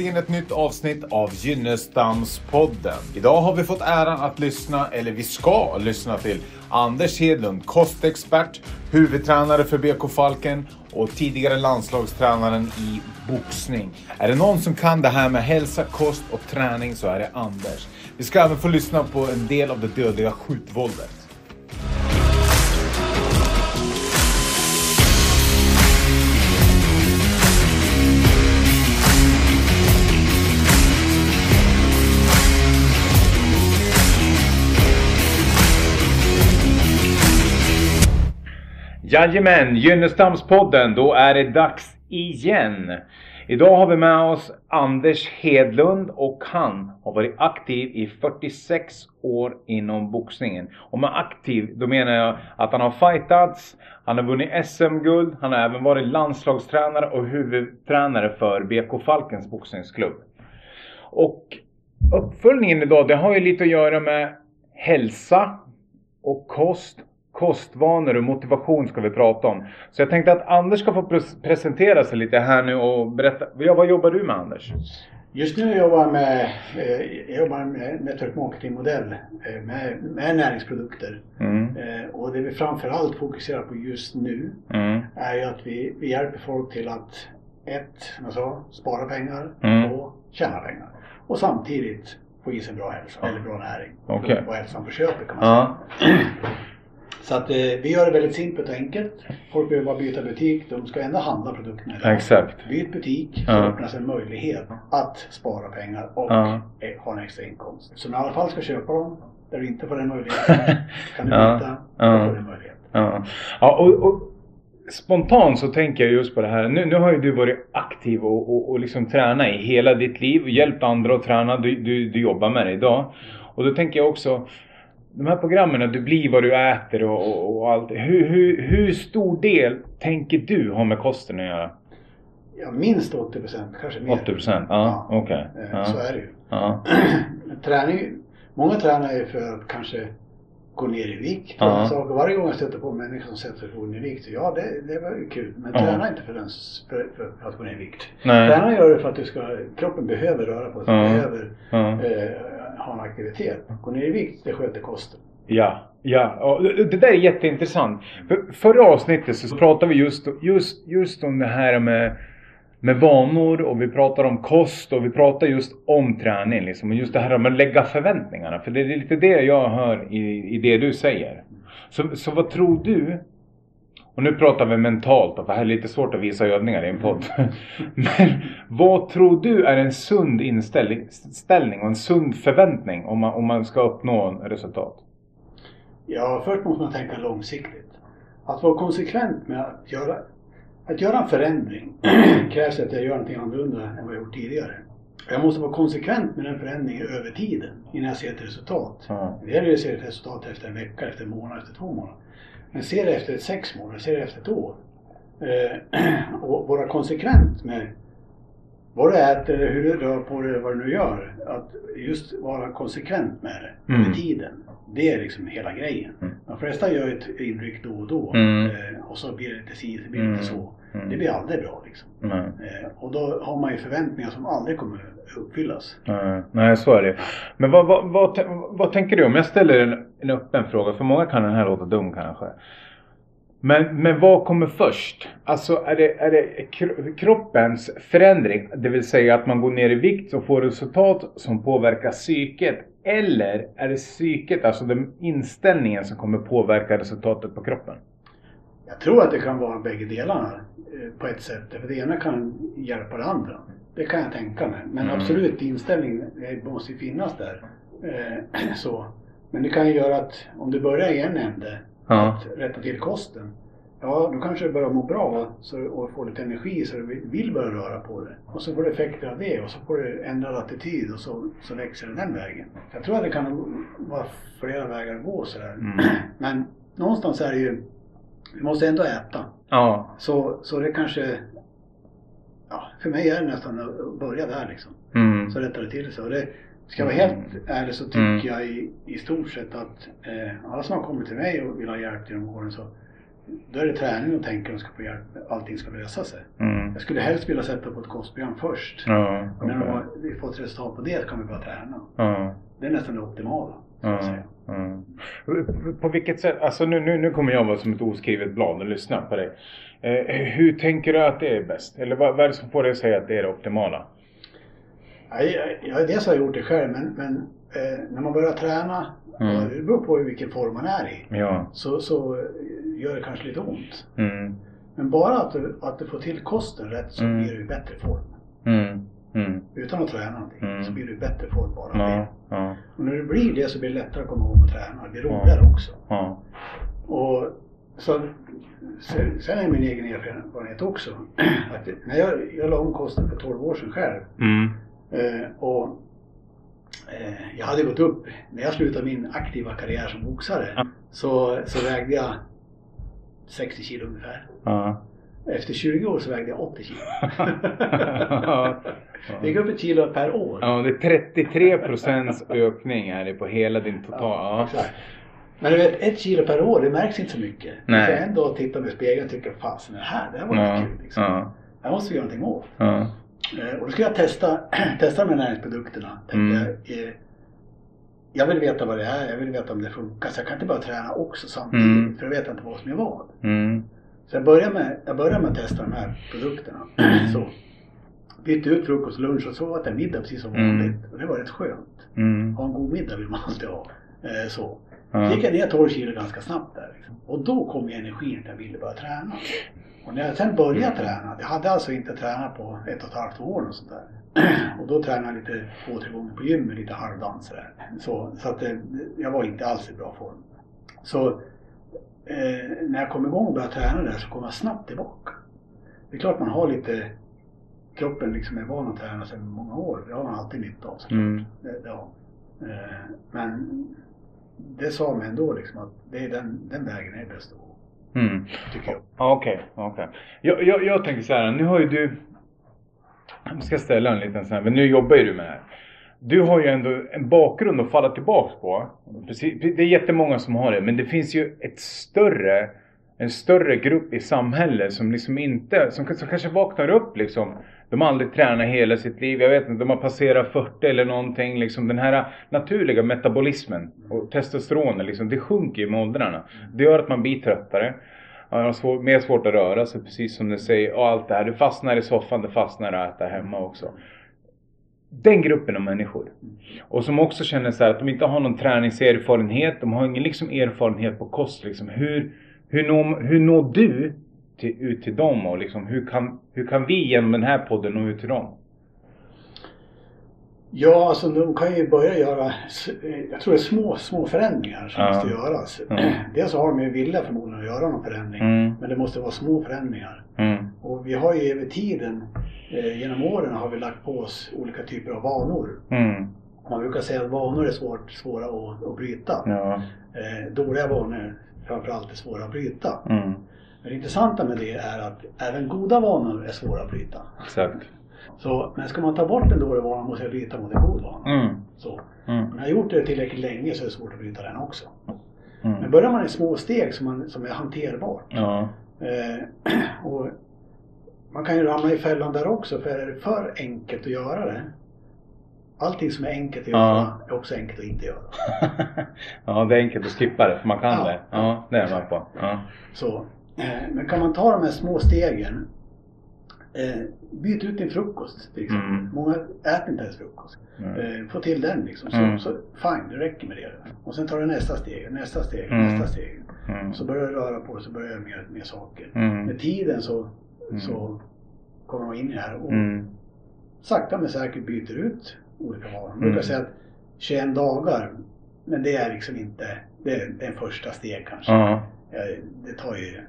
Äntligen ett nytt avsnitt av Gynnestamspodden. Idag har vi fått äran att lyssna, eller vi ska lyssna till Anders Hedlund, kostexpert, huvudtränare för BK Falken och tidigare landslagstränaren i boxning. Är det någon som kan det här med hälsa, kost och träning så är det Anders. Vi ska även få lyssna på en del av det dödliga skjutvåldet. Jajamän, Gynnestamspodden, då är det dags igen. Idag har vi med oss Anders Hedlund och han har varit aktiv i 46 år inom boxningen. Och med aktiv, då menar jag att han har fightats, han har vunnit SM-guld, han har även varit landslagstränare och huvudtränare för BK Falkens boxningsklubb. Och uppföljningen idag, det har ju lite att göra med hälsa och kost kostvanor och motivation ska vi prata om. Så jag tänkte att Anders ska få pres presentera sig lite här nu och berätta. Ja, vad jobbar du med Anders? Just nu jobbar jag med, eh, jag jobbar med network marketing-modell eh, med, med näringsprodukter. Mm. Eh, och det vi framförallt fokuserar på just nu mm. är ju att vi, vi hjälper folk till att ett, som jag sa, spara pengar, mm. två, tjäna pengar. Och samtidigt få i sig bra hälsa, eller bra näring. Okay. Och hälsan på köpet kan man säga. Så att eh, vi gör det väldigt simpelt och enkelt. Folk behöver bara byta butik. De ska ändå handla produkterna idag. Exakt. Byt butik så ja. öppnas en möjlighet att spara pengar och ja. ha en extra inkomst. Så när i alla fall ska köpa dem där du inte får den möjligheten kan du byta ja. och få den möjligheten. Ja, ja och, och, spontant så tänker jag just på det här. Nu, nu har ju du varit aktiv och, och, och liksom tränat i hela ditt liv. Hjälpt andra att träna. Du, du, du jobbar med det idag. Och då tänker jag också de här programmen, du blir vad du äter och, och, och allt. Hur, hur, hur stor del tänker du har med kosten att göra? Ja, minst 80 procent, kanske mer. 80 procent? Ja, ja. okej. Okay. Ja. Så är det ju. Ja. Träning, många tränar ju för att kanske gå ner i vikt. Ja. Så varje gång jag stöter på människor som sätter sig för att gå ner i vikt, så ja det, det var ju kul. Men ja. träna inte för, den, för, för, att gå ner i vikt. Nej. Träna gör det för att du ska, kroppen behöver röra på sig, ja. behöver eh, ha en aktivitet. Gå ner i vikt, det sköter kosten. Ja, ja. det där är jätteintressant. För förra avsnittet så pratade vi just, just, just om det här med, med vanor och vi pratar om kost och vi pratar just om träning. Liksom. Och just det här med att lägga förväntningarna. För det är lite det jag hör i, i det du säger. Så, så vad tror du och nu pratar vi mentalt, för det här är lite svårt att visa övningar i en podd. Men vad tror du är en sund inställning och en sund förväntning om man, om man ska uppnå resultat? Ja, först måste man tänka långsiktigt. Att vara konsekvent med att göra, att göra en förändring krävs att jag gör någonting annorlunda än vad jag gjort tidigare. Jag måste vara konsekvent med den förändringen över tiden innan jag ser ett resultat. Mm. Det gäller att se ett resultat efter en vecka, efter en månad, efter två månader. Men se det efter sex månader, se det efter ett år. Eh, och vara konsekvent med vad du äter, hur du rör på dig, vad du nu gör. Att just vara konsekvent med det mm. med tiden. Det är liksom hela grejen. Mm. De flesta gör ett inryck då och då mm. eh, och så blir det lite si, så blir det mm. lite så. Mm. Det blir aldrig bra liksom. Eh, och då har man ju förväntningar som aldrig kommer uppfyllas. Nej, nej så är det. Men vad, vad, vad, vad, tänker du om jag ställer en, en öppen fråga? För många kan den här låta dum kanske. Men, men vad kommer först? Alltså är det, är det kroppens förändring, det vill säga att man går ner i vikt och får resultat som påverkar psyket? Eller är det psyket, alltså den inställningen som kommer påverka resultatet på kroppen? Jag tror att det kan vara bägge delarna eh, på ett sätt. För det ena kan hjälpa det andra. Det kan jag tänka mig. Men mm. absolut, inställningen måste finnas där. Eh, så. Men det kan ju göra att om du börjar i en ände, ja. att rätta till kosten. Ja, då kanske du börjar må bra så, och får lite energi så du vill börja röra på dig. Och så får du effekter av det och så får du ändrad attityd och så, så växer det den vägen. Jag tror att det kan vara flera vägar att gå sådär. Mm. Men någonstans är det ju, vi måste ändå äta. Ja. Så, så det kanske ja, för mig är det nästan att börja där liksom. Mm. Så rättar det till sig. Och det, ska jag vara helt ärlig så tycker mm. jag i, i stort sett att eh, alla som har kommit till mig och vill ha hjälp genom åren så då är det träning och tänker att ska få hjälp, allting ska lösa sig. Mm. Jag skulle helst vilja sätta på ett kostprogram först. Ja, Och när de har, vi får ett resultat på det kan vi börja träna. Ja. Det är nästan det optimala. Ja. På vilket sätt, alltså nu, nu, nu kommer jag vara som ett oskrivet blad och lyssna på dig. Eh, hur tänker du att det är bäst? Eller vad, vad är det som får dig att säga att det är det optimala? Ja, jag, jag, dels har jag gjort det själv men, men eh, när man börjar träna, Mm. det beror på vilken form man är i, Ja. så, så eh, gör det kanske lite ont. Mm. Men bara att du, att du får till kosten rätt så Mm. blir du i bättre form. Mm. Utan att träna någonting Mm. så blir du bättre form bara av det. Ja. Ja. Och när du blir det så blir det lättare att komma ihåg och träna. Det blir roligare också. Ja. Och så, sen, sen är min egen erfarenhet också att när jag, jag la om kosten för 12 år sedan själv Mm. eh, och eh, jag hade gått upp, när jag slutade min aktiva karriär som boxare Ja. så, så vägde jag 60 kilo ungefär. Efter 20 år så vägde jag 80 kilo. Det gick upp ett kilo per år. Ja, det är 33 procents ökning är det på hela din total... Ja. Men du vet, ett kilo per år, det märks inte så mycket. Nej. Så en dag tittar i spegeln och tycker, fasen det här, det här var Ja. lite kul liksom. Ja. Det här måste vi göra någonting åt. Ja. Eh, Och då ska jag testa, testa de här näringsprodukterna. Mm. jag, eh, jag vill veta vad det är, jag vill veta om det funkar. Så jag kan inte bara träna också samtidigt. Mm. För jag vet inte vad som är vad. Mm. Så jag började med, jag började med att testa de här produkterna. Så bytte ut frukost lunch och så åt jag middag precis som Mm. vanligt. Och det var rätt skönt. Mm. Ha en god middag vill man alltid ha. Eh, Så. Ja. gick jag ner 12 kilo ganska snabbt där. Liksom. Och då kom ju energin att jag ville börja träna. Och när jag sen började träna, jag hade alltså inte tränat på ett och ett halvt år och sånt där. Och då tränade jag lite två, tre gånger på gymmet, lite halvdans sådär. Så, så att eh, jag var inte alls i bra form. Så eh, när jag kom igång och började träna där så kom jag snabbt tillbaka. Det är klart man har lite, kroppen liksom är van att träna sedan många år. Det har man alltid nytta av. såklart. Mm. Ja. Eh, Men det sa mig ändå liksom att det är den, den vägen är bäst att gå, Mm. tycker jag. Ja, Okej, jag, jag tänker så här, nu har ju du... Jag ska ställa en liten sån här, men nu jobbar ju du med det här. Du har ju ändå en bakgrund att falla tillbaka på. Det är jättemånga som har det, men det finns ju ett större, en större grupp i samhället som liksom inte, som, som kanske vaknar upp liksom. De har aldrig tränat hela sitt liv, jag vet inte, de har passerat 40 eller någonting. Liksom den här naturliga metabolismen och testosteronet liksom, det sjunker ju med åldrarna. Det gör att man blir tröttare. Man har svår, mer svårt att röra sig precis som du säger och allt det här. Du fastnar i soffan, du fastnar i att äta hemma också. Den gruppen av människor. Och som också känner så här att de inte har någon träningserfarenhet. De har ingen liksom erfarenhet på kost. Liksom. Hur, hur, når, hur når du till, ut till dem? Och liksom, hur, kan, hur kan vi genom den här podden nå ut till dem? Ja, alltså de kan ju börja göra, eh, jag tror det är små, små förändringar som Ja. måste göras. Ja. Dels så har de ju vilja förmodligen att göra någon förändring, Mm. men det måste vara små förändringar. Mm. Och vi har ju över tiden, eh, genom åren har vi lagt på oss olika typer av vanor. Mm. Man brukar säga att vanor är svårt, svåra att, att bryta. Ja. Eh, dåliga vanor framförallt är svåra att bryta. Mm. Men det intressanta med det är att även goda vanor är svåra att bryta. Exakt. Så, men ska man ta bort en dålig vana måste jag byta mot en god vana. Mm. Så. Mm. Men har jag gjort det tillräckligt länge så är det svårt att bryta den också. Men Mm. börjar man i små steg som, man, som är hanterbart. Ja. Eh, och man kan ju ramla i fällan där också för är det för enkelt att göra det. Allting som är enkelt att Ja. göra är också enkelt att inte göra. ja, det är enkelt att skippa det för man kan Ja. det. Ja, det är man på. Ja. Så, eh, men kan man ta de här små stegen. Eh, byt ut din frukost till exempel. Mm. Många äter inte ens frukost. Eh, få till den liksom. Så, Mm. så fine, det räcker med det. Och sen tar du nästa steg, nästa steg, Mm. nästa steg. Mm. Så börjar du röra på dig, så börjar du göra mer, mer saker. Mm. Med tiden så, Mm. så kommer man in i det här och sakta men säkert byter ut olika vanor. Man brukar säga att 21 dagar, men det är liksom inte, det är, det är första steg kanske. Ja, det tar ju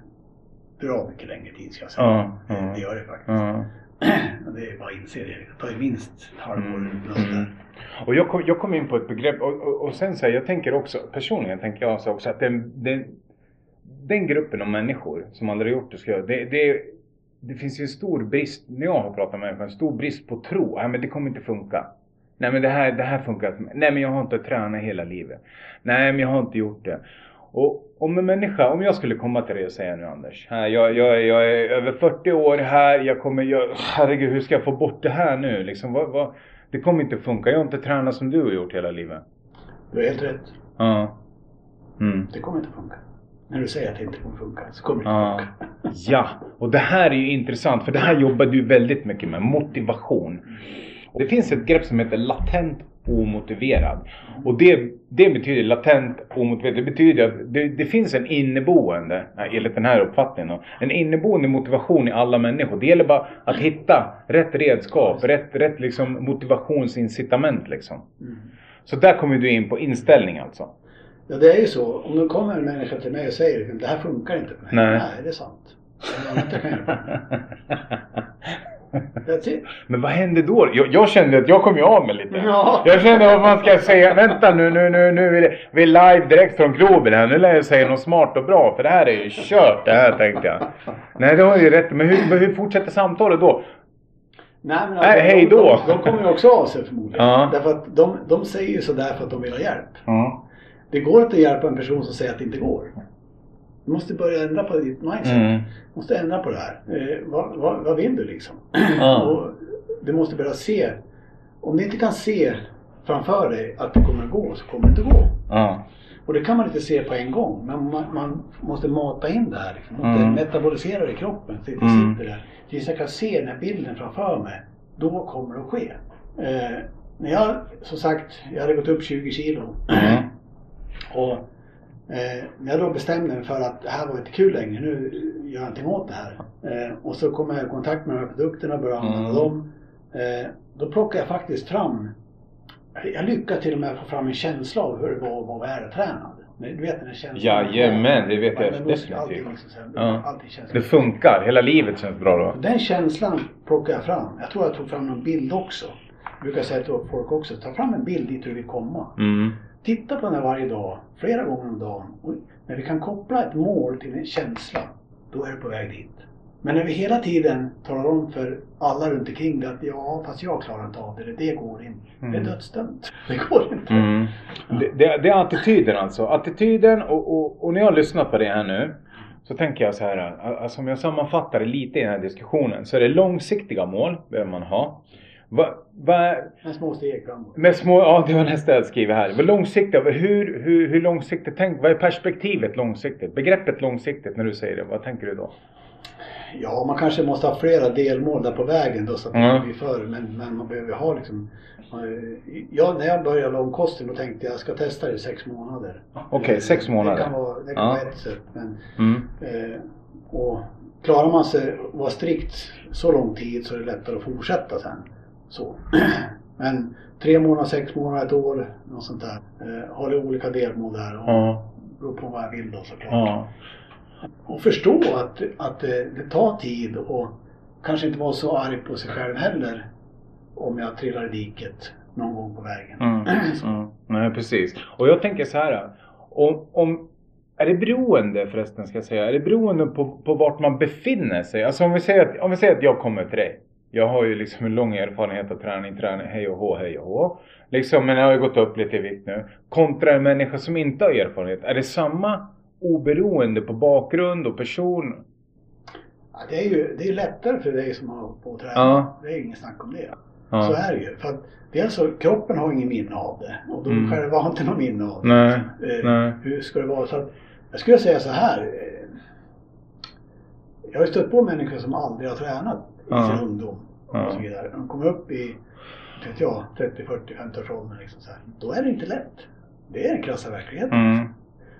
bra mycket längre tid ska jag säga. Ja. Det, Ja. det gör det faktiskt. Ja. Det är bara att inse det. Det tar ju minst ett halvår Mm. där. Och jag kom, jag kom in på ett begrepp och, och, och sen så här, jag tänker också, personligen tänker jag så också att den, den, den gruppen av människor som aldrig gjort det ska göra, det, det, det finns ju en stor brist, när jag har pratat med människor, en stor brist på tro. Nej men det kommer inte funka. Nej men det här, det här funkar mig. Nej men jag har inte tränat hela livet. Nej men jag har inte gjort det. Och om en människa, om jag skulle komma till dig och säga nu Anders, här, jag, jag, jag är över 40 år här, jag kommer, jag, herregud hur ska jag få bort det här nu liksom? Vad, vad, det kommer inte funka, jag har inte tränat som du har gjort hela livet. Du har helt rätt. Ja. Mm. Det kommer inte funka. När du säger att det inte kommer funka så kommer det inte funka. ja, och det här är ju intressant för det här jobbar du väldigt mycket med, motivation. Och det finns ett grepp som heter latent omotiverad. Och det, det betyder latent omotiverad, det betyder att det, det finns en inneboende, enligt den här uppfattningen en inneboende motivation i alla människor. Det gäller bara att hitta rätt redskap, rätt, rätt liksom motivationsincitament liksom. Mm. Så där kommer du in på inställning alltså. Ja, det är ju så. Om det kommer en människa till mig och säger det här funkar inte för mig. Nej. Nej, det är sant. Hjälpa That's it. Men vad hände då? Jag, jag kände att jag kom ju av mig lite. Ja. Jag kände vad man ska säga. Vänta nu, nu, nu, nu är det, vi är live direkt från Globen här. Nu lär jag säga något smart och bra. För det här är ju kört det här tänkte jag. Nej, det har ju rätt. Men hur, hur fortsätter samtalet då? Nej, men Nej, hej de, då. de, de kommer ju också av sig förmodligen. Ja. Därför att de, de säger ju sådär för att de vill ha hjälp. Ja. Det går inte att hjälpa en person som säger att det inte går. Du måste börja ändra på ditt mindset. Mm. Du måste ändra på det här. Eh, vad, vad, vad vill du liksom? Ja. Och du måste börja se. Om du inte kan se framför dig att det kommer att gå så kommer det inte gå. Ja. Och det kan man inte se på en gång. Men man, man måste mata in det här. Liksom. Man måste Mm. metabolisera det i kroppen. Så det inte Mm. sitter där. Tills jag kan se den här bilden framför mig. Då kommer det att ske. Eh, när jag, som sagt, jag hade gått upp 20 kilo. Mm. Och eh, när jag då bestämde mig för att det här var inte kul längre, nu gör jag någonting åt det här. Eh, och så kom jag i kontakt med de här produkterna och började använda Mm. dem. Eh, då plockade jag faktiskt fram, jag lyckades till och med få fram en känsla av hur det var att vara vältränad. Du vet den här känslan? Jajamän, det vet jag definitivt. allting liksom Ja. allting känns Det funkar. Hela livet känns bra då. den känslan plockade jag fram. Jag tror jag tog fram någon bild också. Jag brukar säga till folk också, ta fram en bild dit du vill komma. Mm. Titta på den här varje dag, flera gånger om dagen. Och när vi kan koppla ett mål till en känsla, då är du på väg dit. Men när vi hela tiden talar om för alla runt omkring det att ja, fast jag klarar inte av det, eller det går inte. Det är Mm. dödsdömt. Det går inte. Mm. Det, det, det är attityden alltså. Attityden och, och, och när jag har lyssnat på det här nu så tänker jag så här. Alltså om jag sammanfattar det lite i den här diskussionen så är det långsiktiga mål behöver man ha. Va, va, Men små steg framåt. med små, ja det var nästa jag skriver här. Vad långsiktiga, hur, hur, hur långsiktigt tänk, vad är perspektivet långsiktigt? Begreppet långsiktigt när du säger det, vad tänker du då? Ja, man kanske måste ha flera delmål där på vägen då så att Mm. inte blir för. Men, men man behöver ha liksom... Ja, när jag började långkosten då tänkte jag jag ska testa det i sex månader. Okej, Eh, sex månader. Det kan vara, det kan Ja. vara ett sätt. Men, Mm. eh, och klarar man sig att vara strikt så lång tid så är det lättare att fortsätta sen. Så. Men tre månader, sex månader, ett år, något sånt där. Eh, har det olika delmål där och Ja. beror på vad jag vill då såklart. Ja. Och förstå att, att det, det tar tid och kanske inte vara så arg på sig själv heller om jag trillar i diket någon gång på vägen. Mm. Mm. Nej precis. Och jag tänker så här. Om, om, är det beroende förresten ska jag säga. Är det beroende på, på vart man befinner sig? Alltså om vi, säger att, om vi säger att jag kommer till dig. Jag har ju liksom en lång erfarenhet av träning, träning, hej och hå, hej och hå. Liksom, men jag har ju gått upp lite i vikt nu. Kontra en människa som inte har erfarenhet. Är det samma oberoende på bakgrund och person? Ja, det är ju det är lättare för dig som har på träna. Ja. Det är inget snack om det. Ja. Så är det ju. För att dels så, kroppen har ingen minne av det och de Mm. själva har inte något minne av det. Nej, Eh, nej. Hur ska det vara? Så att, jag skulle säga så här. eh, Jag har ju stött på människor som aldrig har tränat i Ja. sin ungdom. Och så vidare. De kommer upp i inte vet jag, 30, 40, 50 års åldern. Liksom så här. Då är det inte lätt. Det är den krassa verkligheten. Mm.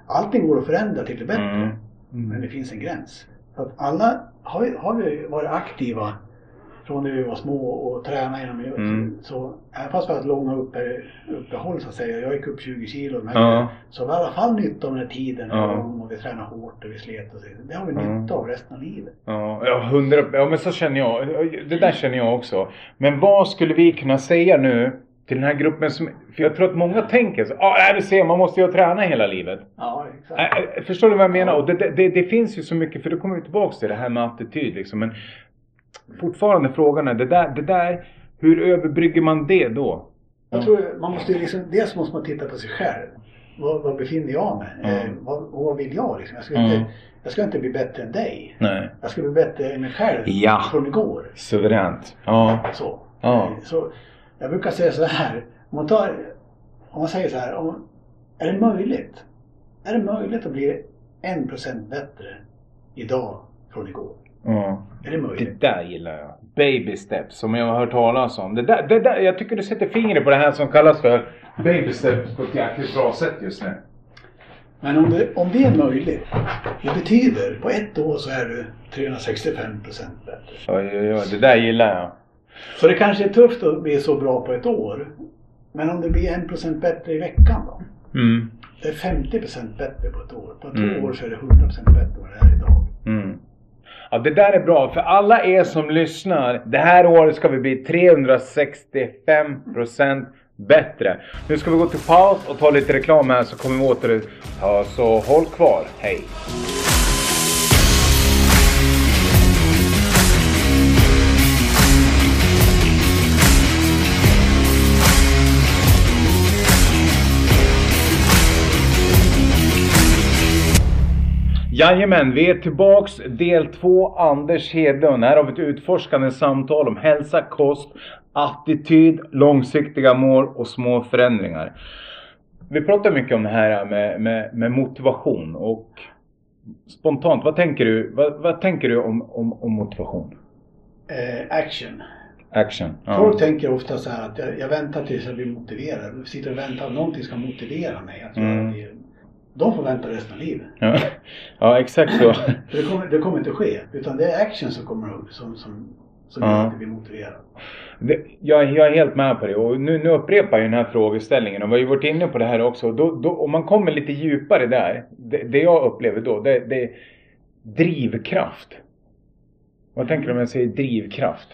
Allting går att förändra till det bättre. Mm. Men Mm. det finns en gräns. Så att alla har, vi- har vi varit aktiva från när vi var små och tränat inom Mm. Så även fast vi har haft långa uppe, uppehåll så att säga. Jag gick upp 20 kilo. Men Ja. Så vi har i alla fall nytta av den här tiden. Ja. Och vi tränar hårt och vi slet och så. Det har vi Mm. nytta av resten av livet. Ja, ja, hundra, ja men så känner jag. Det där känner jag också. Men vad skulle vi kunna säga nu till den här gruppen som... För jag tror att många tänker så. Ja, ah, du ser, man måste ju träna hela livet. Ja, exakt. Äh, äh, förstår du vad jag menar? Och det, det, det, det finns ju så mycket, för då kommer vi tillbaks till det här med attityd liksom. Men fortfarande frågan är, det där, det där, hur överbrygger man det då? Jag tror man måste liksom, dels måste man titta på sig själv. vad, vad befinner jag mig? Mm. Eh, vad, vad vill jag liksom? Jag ska, Mm. inte, jag ska inte bli bättre än dig. Nej. Jag ska bli bättre än mig själv Ja. från igår. Suveränt. Ja. Så. Ja. Så jag brukar säga så här. Om man, tar, om man säger så här. Om, är det möjligt? Är det möjligt att bli en procent bättre idag från igår? Ja. Är det Det möjligt? där gillar jag. Baby steps som jag har hört talas om. Det där, det där, jag tycker du sätter fingret på det här som kallas för baby steps på ett jäkligt bra sätt just nu. Men om det, om det är möjligt. Det betyder på ett år så är du 365 procent bättre. Oj, oj, oj. Det där gillar jag. Så det kanske är tufft att bli så bra på ett år. Men om det blir en procent bättre i veckan då? Mm. Det är 50 procent bättre på ett år. På två Mm. år så är det 100 procent bättre än vad det är idag. Mm. Ja, det där är bra. För alla er som lyssnar. Det här året ska vi bli 365% bättre. Nu ska vi gå till paus och ta lite reklam här så kommer vi åter. Ja, så håll kvar. Hej! Jajamän, vi är tillbaks del två Anders Hedlund. Här har vi ett utforskande samtal om hälsa, kost, attityd, långsiktiga mål och små förändringar. Vi pratar mycket om det här med, med, med motivation och spontant, vad tänker du, vad, vad tänker du om, om, om motivation? Eh, action. Action? Ja. Folk tänker ofta så här att jag, jag väntar tills jag blir motiverad. Jag sitter och väntar att någonting ska motivera mig att göra Mm. det. De får vänta resten av livet. Ja. ja, exakt så. Det kommer, det kommer inte ske. Utan det är action som kommer upp som, som, som Ja. gör att du blir motiverad. Det, jag, jag är helt med på det och nu, nu upprepar jag den här frågeställningen och vi har ju varit inne på det här också. Och Då, då, om man kommer lite djupare där, det, det jag upplever då, det, det är drivkraft. Vad tänker du om jag säger drivkraft?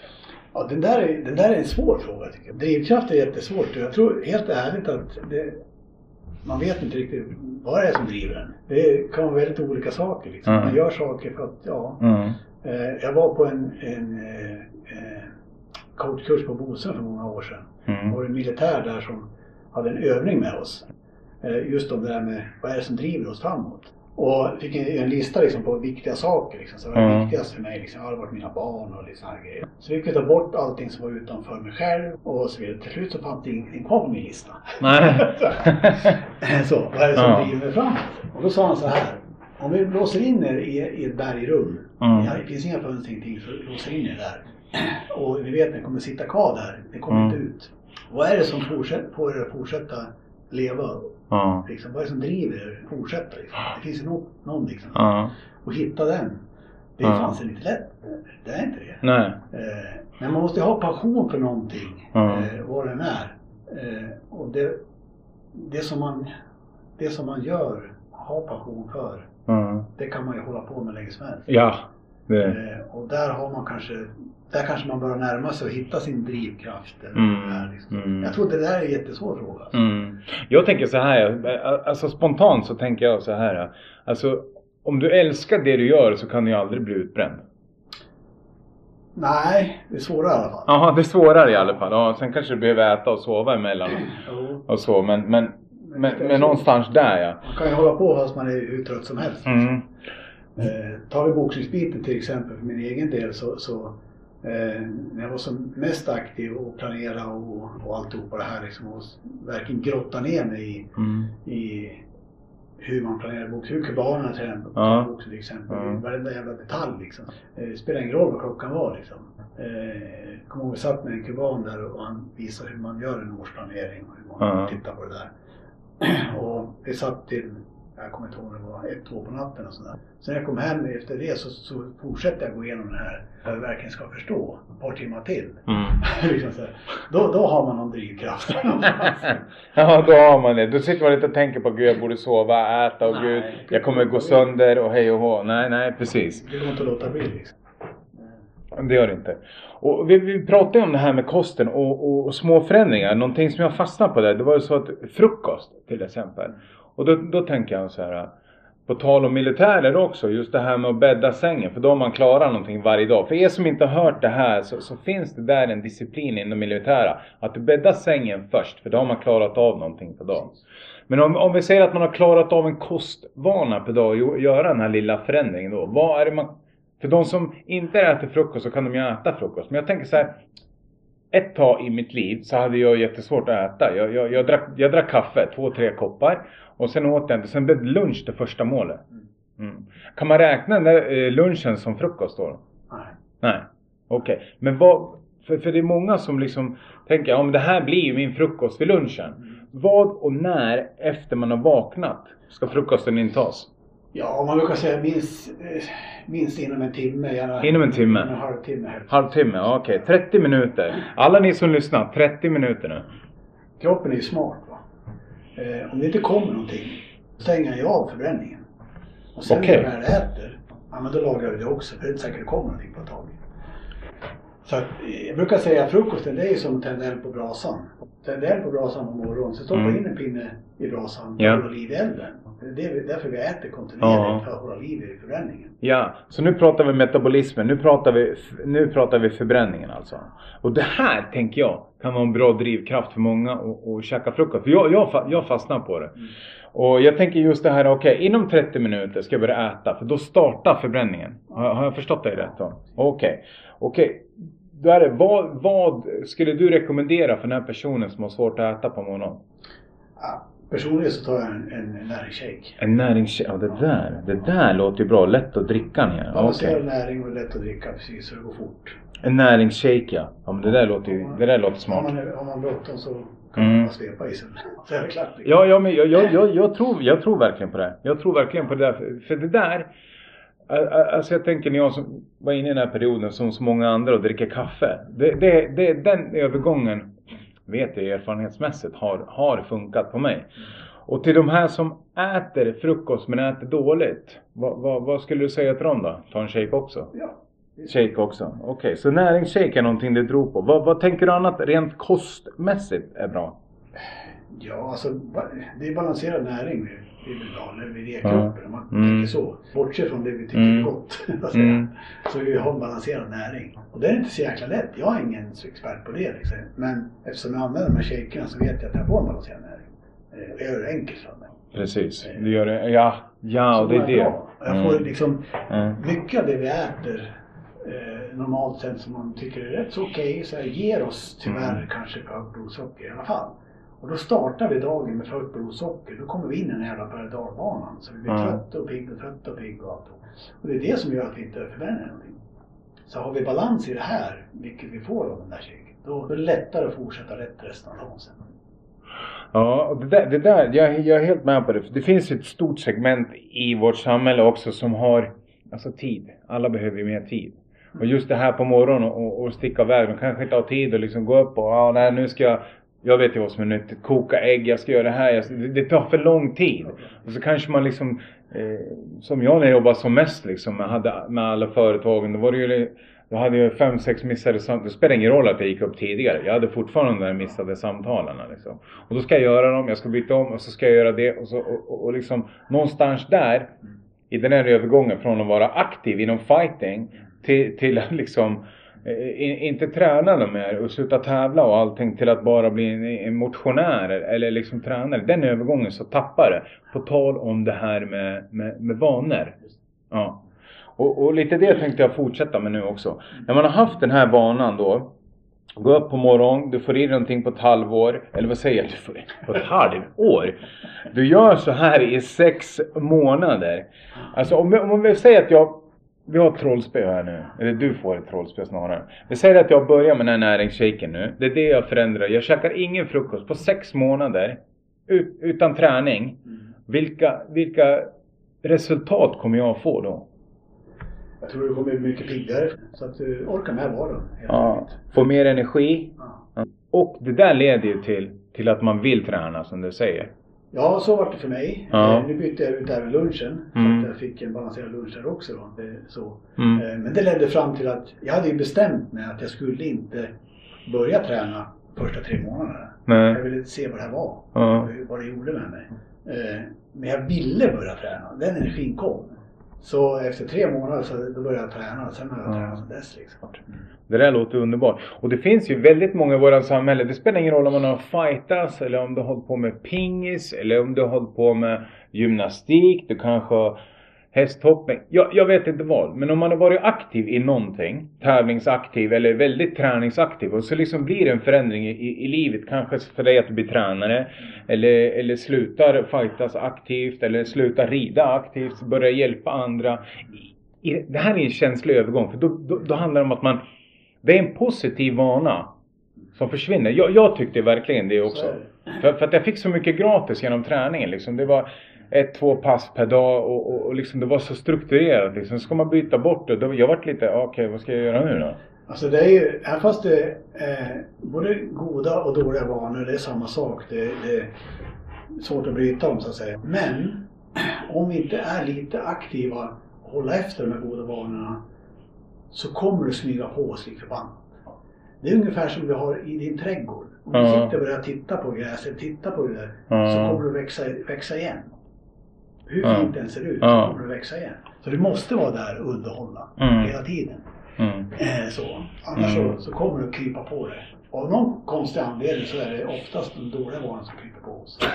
Ja, den, där är, den där är en svår fråga tycker jag. Drivkraft är jättesvårt jag tror helt ärligt att det, man vet inte riktigt vad det är som driver en. Det kan vara väldigt olika saker. Liksom. Mm. Man gör saker för att, ja. Mm. Jag var på en, en eh, eh, coachkurs på Bosön för många år sedan. Det Mm. var en militär där som hade en övning med oss. Just om det där med vad är det som driver oss framåt. Och fick en, lista liksom på viktiga saker. Liksom. Så det Mm. viktigast för mig? Liksom, har varit mina barn och sådana här grejer. Så fick vi ta bort allting som var utanför mig själv och så vidare. Till slut så fanns det ingenting kvar på min lista. Nej. så, vad är det som Ja. driver mig framåt? Och då sa han så här. Om vi låser in er i, i ett bergrum. Mm. Ja, det finns inga fönster, ingenting, så låser in er där. Och ni vet, ni kommer sitta kvar där. Ni kommer Mm. inte ut. Vad är det som fortsätter, får er att fortsätta leva? Ja. Liksom, vad är det som driver er att fortsätta? Liksom? Det finns ju någon, någon liksom. Ja. Och hitta den. Det Ja. fanns inte lätt. Det är inte det. Nej. Eh, men man måste ha passion för någonting. Ja. Eh, vad den är. Eh, och det, det, som man, det som man gör, har passion för. Ja. Det kan man ju hålla på med länge som helst. Ja. Det. Eh, och där har man kanske, där kanske man börjar närma sig och hitta sin drivkraft. Mm, vad det är, liksom. mm. Jag tror det där är en jättesvår fråga. alltså. Mm. Jag tänker så här, alltså spontant så tänker jag så här. Alltså om du älskar det du gör så kan du ju aldrig bli utbränd. Nej, det är svårare i alla fall. Jaha, det är svårare i alla fall. Ja, sen kanske du behöver äta och sova emellan och så. Men, men, men, men någonstans där ja. Man kan ju hålla på fast man är hur trött som helst. Mm. Eh, tar vi boxningsbiten till exempel för min egen del så, så eh, när jag var som mest aktiv och planerade och, och alltihopa det här liksom och verkligen grotta ner mig i, Mm. i hur man planerar boxning, hur kubanerna tränar på Ja. boxning till exempel. Ja. Varenda jävla detalj liksom. Eh, spelar ingen roll vad klockan var liksom. Eh, jag kommer ihåg vi satt med en kuban där och han visade hur man gör en årsplanering och hur man Ja. tittar på det där. och vi satt till, jag kommer inte ihåg om det var ett, två på natten och sådär. Så när jag kom hem efter det så, så fortsatte jag gå igenom det här för att jag verkligen ska förstå ett par timmar till. Mm. liksom så då, då har man någon drivkraft. Ja, då har man det. Då sitter man inte och tänker på gud jag borde sova, äta och Nej, gud jag kommer gå sönder och hej och hå. Nej, nej precis. det går inte att låta bli liksom. Det gör det inte. Och vi, vi pratade om det här med kosten och, och, och små förändringar. Någonting som jag fastnade på där, det var ju så att frukost till exempel. Och då, då tänker jag så här. Äh, på tal om militärer också, just det här med att bädda sängen. För då har man klarat någonting varje dag. För er som inte har hört det här så, så finns det där en disciplin inom militära. Att du bäddar sängen först, för då har man klarat av någonting på dagen. Men om, om vi säger att man har klarat av en kostvana per dag och göra den här lilla förändringen då. Vad är det man... För de som inte äter frukost så kan de ju äta frukost. Men jag tänker så här. Ett tag i mitt liv så hade jag jättesvårt att äta. Jag, jag, jag, drack, jag drack kaffe, två, tre koppar. Och sen åt jag inte. Sen blev lunch det första målet. Mm. Kan man räkna den eh, lunchen som frukost då? Nej. Nej. Okej. Okay. Men vad... För, för det är många som liksom tänker, ja men det här blir ju min frukost vid lunchen. Mm. Vad och när efter man har vaknat ska frukosten intas? Ja, man brukar säga minst, eh, minst inom en timme. Gärna inom en timme? En halvtimme. Halvtimme, okej. Okay. 30 minuter. Alla ni som lyssnar, 30 minuter nu. Kroppen är ju smart. Va? Eh, om det inte kommer någonting, stänger jag av förbränningen. Och sen okay. när jag äter, ja men då lagrar vi det också. För det är inte säkert det kommer någonting på ett tag. Så att, jag brukar säga att frukosten det är som att tända eld på brasan. Tända eld på brasan på morgonen, så stoppa mm. in en pinne i brasan och yeah. hålla liv i elden. Det är därför vi äter kontinuerligt, för att hålla liv i förbränningen. Ja, så nu pratar vi metabolismen, nu pratar vi, nu pratar vi förbränningen alltså. Och det här tänker jag kan vara en bra drivkraft för många att käka frukost. För jag, jag, jag fastnar på det. Mm. Och jag tänker just det här, okej okay, inom 30 minuter ska jag börja äta för då startar förbränningen. Har, har jag förstått dig rätt då? Okej. Okay. Okej. Okay. Då är det, vad, vad skulle du rekommendera för den här personen som har svårt att äta på morgonen? Ja, personligen så tar jag en, en näringsshake. En näringsshake, ja det där, det där låter ju bra. Lätt att dricka ner. Balanserad okay. näring och lätt att dricka precis så det går fort. En näringsshake ja. ja men det där låter ju, det där låter smart. Har man, har man bråttom så kan mm. man svepa i sig. Så är det klart. Ja, ja men jag, jag, jag, jag, tror, jag tror verkligen på det. Jag tror verkligen på det där. För det där Alltså jag tänker när jag som var inne i den här perioden som så många andra och dricker kaffe. Det, det, det, den övergången vet jag erfarenhetsmässigt har, har funkat på mig. Och till de här som äter frukost men äter dåligt. Vad, vad, vad skulle du säga till dem då? Ta en shake också? Ja. Shake också. Okej, okay. så näringsshake är någonting du tror på. Vad, vad tänker du annat rent kostmässigt är bra? Ja, alltså det är balanserad näring vi vill ha när vi ger kroppen. Om man mm. tänker så. Bortse från det vi tycker mm. är gott. mm. Så vi har en balanserad näring. Och det är inte så jäkla lätt. Jag är ingen expert på det. Liksom. Men eftersom jag använder de här shakerna så vet jag att jag får en balanserad näring. Eh, jag gör det enkelt för mig. Precis, eh, du gör det. Ja, ja och det är det. Bra. Jag får mm. liksom mycket av det vi äter eh, normalt sett som man tycker är rätt så okej, okay, så ger oss tyvärr mm. kanske högt blodsocker i alla fall. Och då startar vi dagen med för högt blodsocker. Då kommer vi in i den här jävla berg. Så vi blir mm. trötta och pigga och trötta och pigga och allt. Och det är det som gör att vi inte förbränner någonting. Så har vi balans i det här, vilket vi får av den där shaken, då är det lättare att fortsätta rätt resten av dagen sen. Ja, och det där, det där jag, jag är helt med på det. Det finns ett stort segment i vårt samhälle också som har alltså tid. Alla behöver ju mer tid. Och just det här på morgonen och, och sticka iväg. De kanske inte har tid att liksom gå upp och ja, nej, nu ska jag jag vet ju vad som är nyttigt. Koka ägg, jag ska göra det här. Jag, det tar för lång tid. Och så kanske man liksom, eh, som jag när jag jobbade som mest liksom, jag hade med alla företagen. Då var det ju, då hade jag fem, sex missade samtal. Det spelar ingen roll att jag gick upp tidigare. Jag hade fortfarande de där missade samtalen. Liksom. Och då ska jag göra dem, jag ska byta om och så ska jag göra det. Och, så, och, och, och liksom någonstans där, i den här övergången från att vara aktiv inom fighting till, till att liksom Eh, Eh, inte träna mer och sluta tävla och allting till att bara bli en, en motionär eller liksom tränare. Den övergången så tappar det. På tal om det här med, med, med vanor. Ja. Och, och, lite det tänkte jag fortsätta med nu också. När man har haft den här vanan då. Gå upp på morgonen, du får i dig någonting på ett halvår. Eller vad säger jag? Du får, på ett halvår? Du gör så här i sex månader. Alltså om, om vi säger att jag vi har ett trollspö här nu. Eller du får ett trollspö snarare. Vi säger att jag börjar med den här näringsshaken nu. Det är det jag förändrar. Jag käkar ingen frukost på sex månader. Ut, utan träning. Mm. Vilka, vilka resultat kommer jag få då? Jag tror du kommer bli mycket piggare. Så att du orkar med vardagen. Ja, få mer energi. Ja. Och det där leder ju till, till att man vill träna som du säger. Ja, så var det för mig. Ja. Eh, nu bytte jag ut även lunchen. Mm. Så att jag fick en balanserad lunch där också. Då. Så. Mm. Eh, men det ledde fram till att jag hade ju bestämt mig att jag skulle inte börja träna första tre månaderna. Nej. Jag ville se vad det här var. Ja. Vad det gjorde med mig. Eh, men jag ville börja träna. Den energin kom. Så efter tre månader så då började jag träna och sen har jag Ja. tränat sedan dess. Liksom. Det där låter underbart. Och det finns ju väldigt många i våra samhälle. Det spelar ingen roll om man har fightats eller om du har hållit på med pingis eller om du har hållit på med gymnastik. Du kanske har hästhoppning. Jag, jag vet inte vad. Men om man har varit aktiv i någonting. Tävlingsaktiv eller väldigt träningsaktiv. Och så liksom blir det en förändring i, i, livet. Kanske för dig att du blir tränare. Eller, eller slutar fightas aktivt. Eller slutar rida aktivt. Börjar hjälpa andra. I, i, det här är en känslig övergång. För då, då, då handlar det om att man det är en positiv vana som försvinner. Jag, jag tyckte verkligen det också. För, för att jag fick så mycket gratis genom träningen. Liksom. Det var ett, två pass per dag och, och, och liksom det var så strukturerat. Liksom. Ska man byta bort det? Då, jag vart lite, ah, okej vad ska jag göra nu då? Alltså det är ju, även fast det eh, både goda och dåliga vanor, det är samma sak. Det, det är svårt att bryta dem så att säga. Men om vi inte är lite aktiva och hålla efter de här goda vanorna så kommer det smyga på oss lik förbannat. Det är ungefär som vi har i din trädgård. Om du Ja. sitter och börjar titta på gräset, titta på det där, Ja. så kommer det växa, växa igen. Hur Ja. fint den ser ut Ja. kommer det växa igen. Så du måste vara där och underhålla Mm. hela tiden. Mm. Eh, så. Annars Mm. så, så kommer att krypa på det. Av någon konstig anledning så är det oftast de dåliga vanorna som kryper på oss.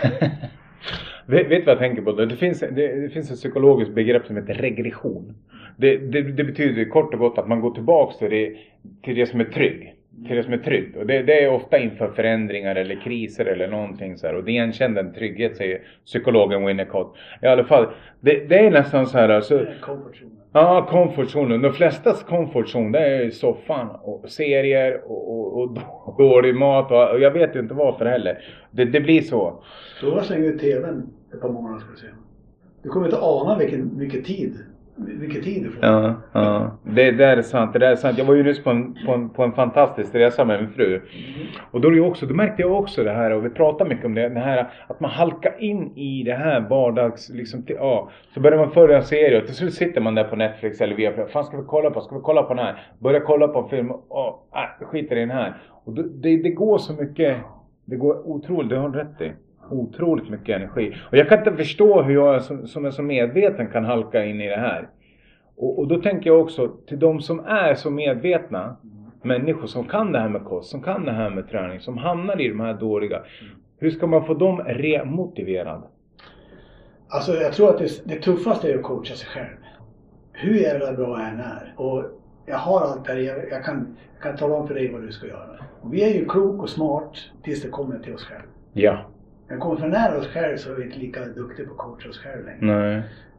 Vet, vet vad jag tänker på? Det finns, det, det finns ett psykologiskt begrepp som heter regression. Det, det, det betyder kort och gott att man går tillbaks till det, till det som är trygg. Till det som är tryggt. Och det, det är ofta inför förändringar eller kriser eller någonting så här. Och det igenkänner en trygghet säger psykologen Winnicott. I alla fall, det, det är nästan så här alltså. Är komfortzonen. Ja, comfortzonen. De flestas comfortzon det är soffan och serier och, och, och dålig mat och, och jag vet ju inte varför heller. Det, det blir så. Att slänga ut TVn ett par månader ska du se. Du kommer inte ana vilken, vilken tid, vilken tid du får. Ja, ja. Det det är sant. Det där är sant. Jag var ju nyss på en, på en, på en fantastisk resa med min fru. Och då, är det också, då märkte jag också det här och vi pratar mycket om det, det här att man halkar in i det här vardags, liksom, till, ja. Så börjar man följa en serie och till slut sitter man där på Netflix eller via Fan ska vi kolla på? Ska vi kolla på den här? Börja kolla på en film. och äh, skiter i den här. Och då, det, det går så mycket. Det går otroligt, det har du rätt i. Otroligt mycket energi. Och jag kan inte förstå hur jag som, som är så medveten kan halka in i det här. Och, och då tänker jag också till de som är så medvetna människor som kan det här med kost, som kan det här med träning, som hamnar i de här dåliga. Hur ska man få dem remotiverade? Alltså jag tror att det, det tuffaste är att coacha sig själv. Hur jävla bra jag än är. Och jag har allt det här, jag, jag, kan, jag kan tala om för dig vad du ska göra. Och vi är ju klok och smart tills det kommer till oss själva. Ja. När vi kommer för nära oss själva så är vi inte lika duktiga på att coacha oss själva längre. Nej.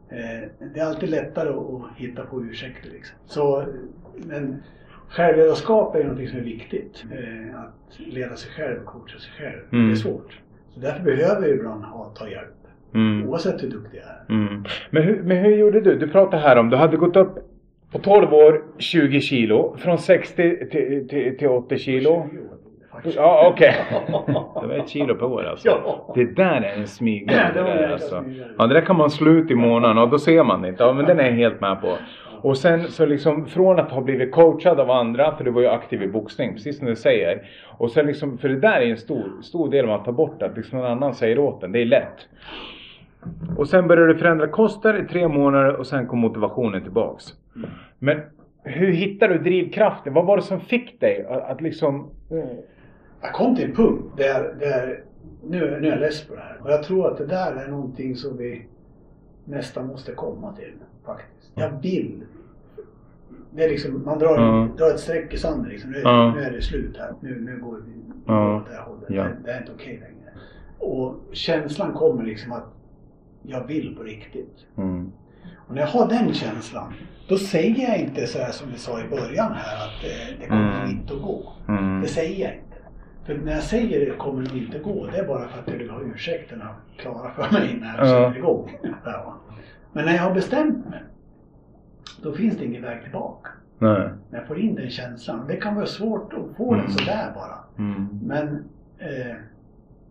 Eh, det är alltid lättare att, hitta på ursäkter liksom. Så, men självledarskap är ju någonting som är viktigt. Eh, att leda sig själv och coacha sig själv. Mm. Det är svårt. Så därför behöver vi ibland ha, ta hjälp. Mm. Oavsett hur duktig jag är. Mm. Men, hur, men hur gjorde du? Du pratade här om, du hade gått upp på 12 år 20 kilo. Från 60 till, till, till 80 kilo. 20 år, faktiskt. Ja, okej. Det var ett kilo per år alltså. Ja. Det där är en smygare. Det där, alltså. Ja, det där kan man slå ut i månaden och då ser man det inte. Ja, men den är jag helt med på. Och sen så liksom från att ha blivit coachad av andra, för du var ju aktiv i boxning, precis som du säger. Och sen liksom, för det där är en stor, stor del man tar bort, att liksom någon annan säger åt en. Det är lätt. Och sen började du förändra koster i tre månader och sen kom motivationen tillbaks. Men hur hittade du drivkraften? Vad var det som fick dig att, att liksom... Jag kom till en punkt där, där nu, nu är jag less på det här. Och jag tror att det där är någonting som vi nästan måste komma till faktiskt. Jag vill. Det är liksom, man drar, Ja. drar ett streck i sanden liksom. Nu, Ja. nu är det slut här. Nu, nu går vi Ja. åt det här hållet. Ja. Det, det är inte okej längre. Och känslan kommer liksom att jag vill på riktigt. Mm. Och när jag har den känslan, då säger jag inte så här som vi sa i början här att eh, det kommer Mm. inte att gå. Mm. Det säger jag inte. För när jag säger det kommer nog inte gå, det är bara för att jag vill ha ursäkterna klara för mig när jag Ja. sätter igång. Ja. Men när jag har bestämt mig, då finns det ingen väg tillbaka. Nej. När jag får in den känslan. Det kan vara svårt att få Mm. den sådär bara. Mm. Men eh,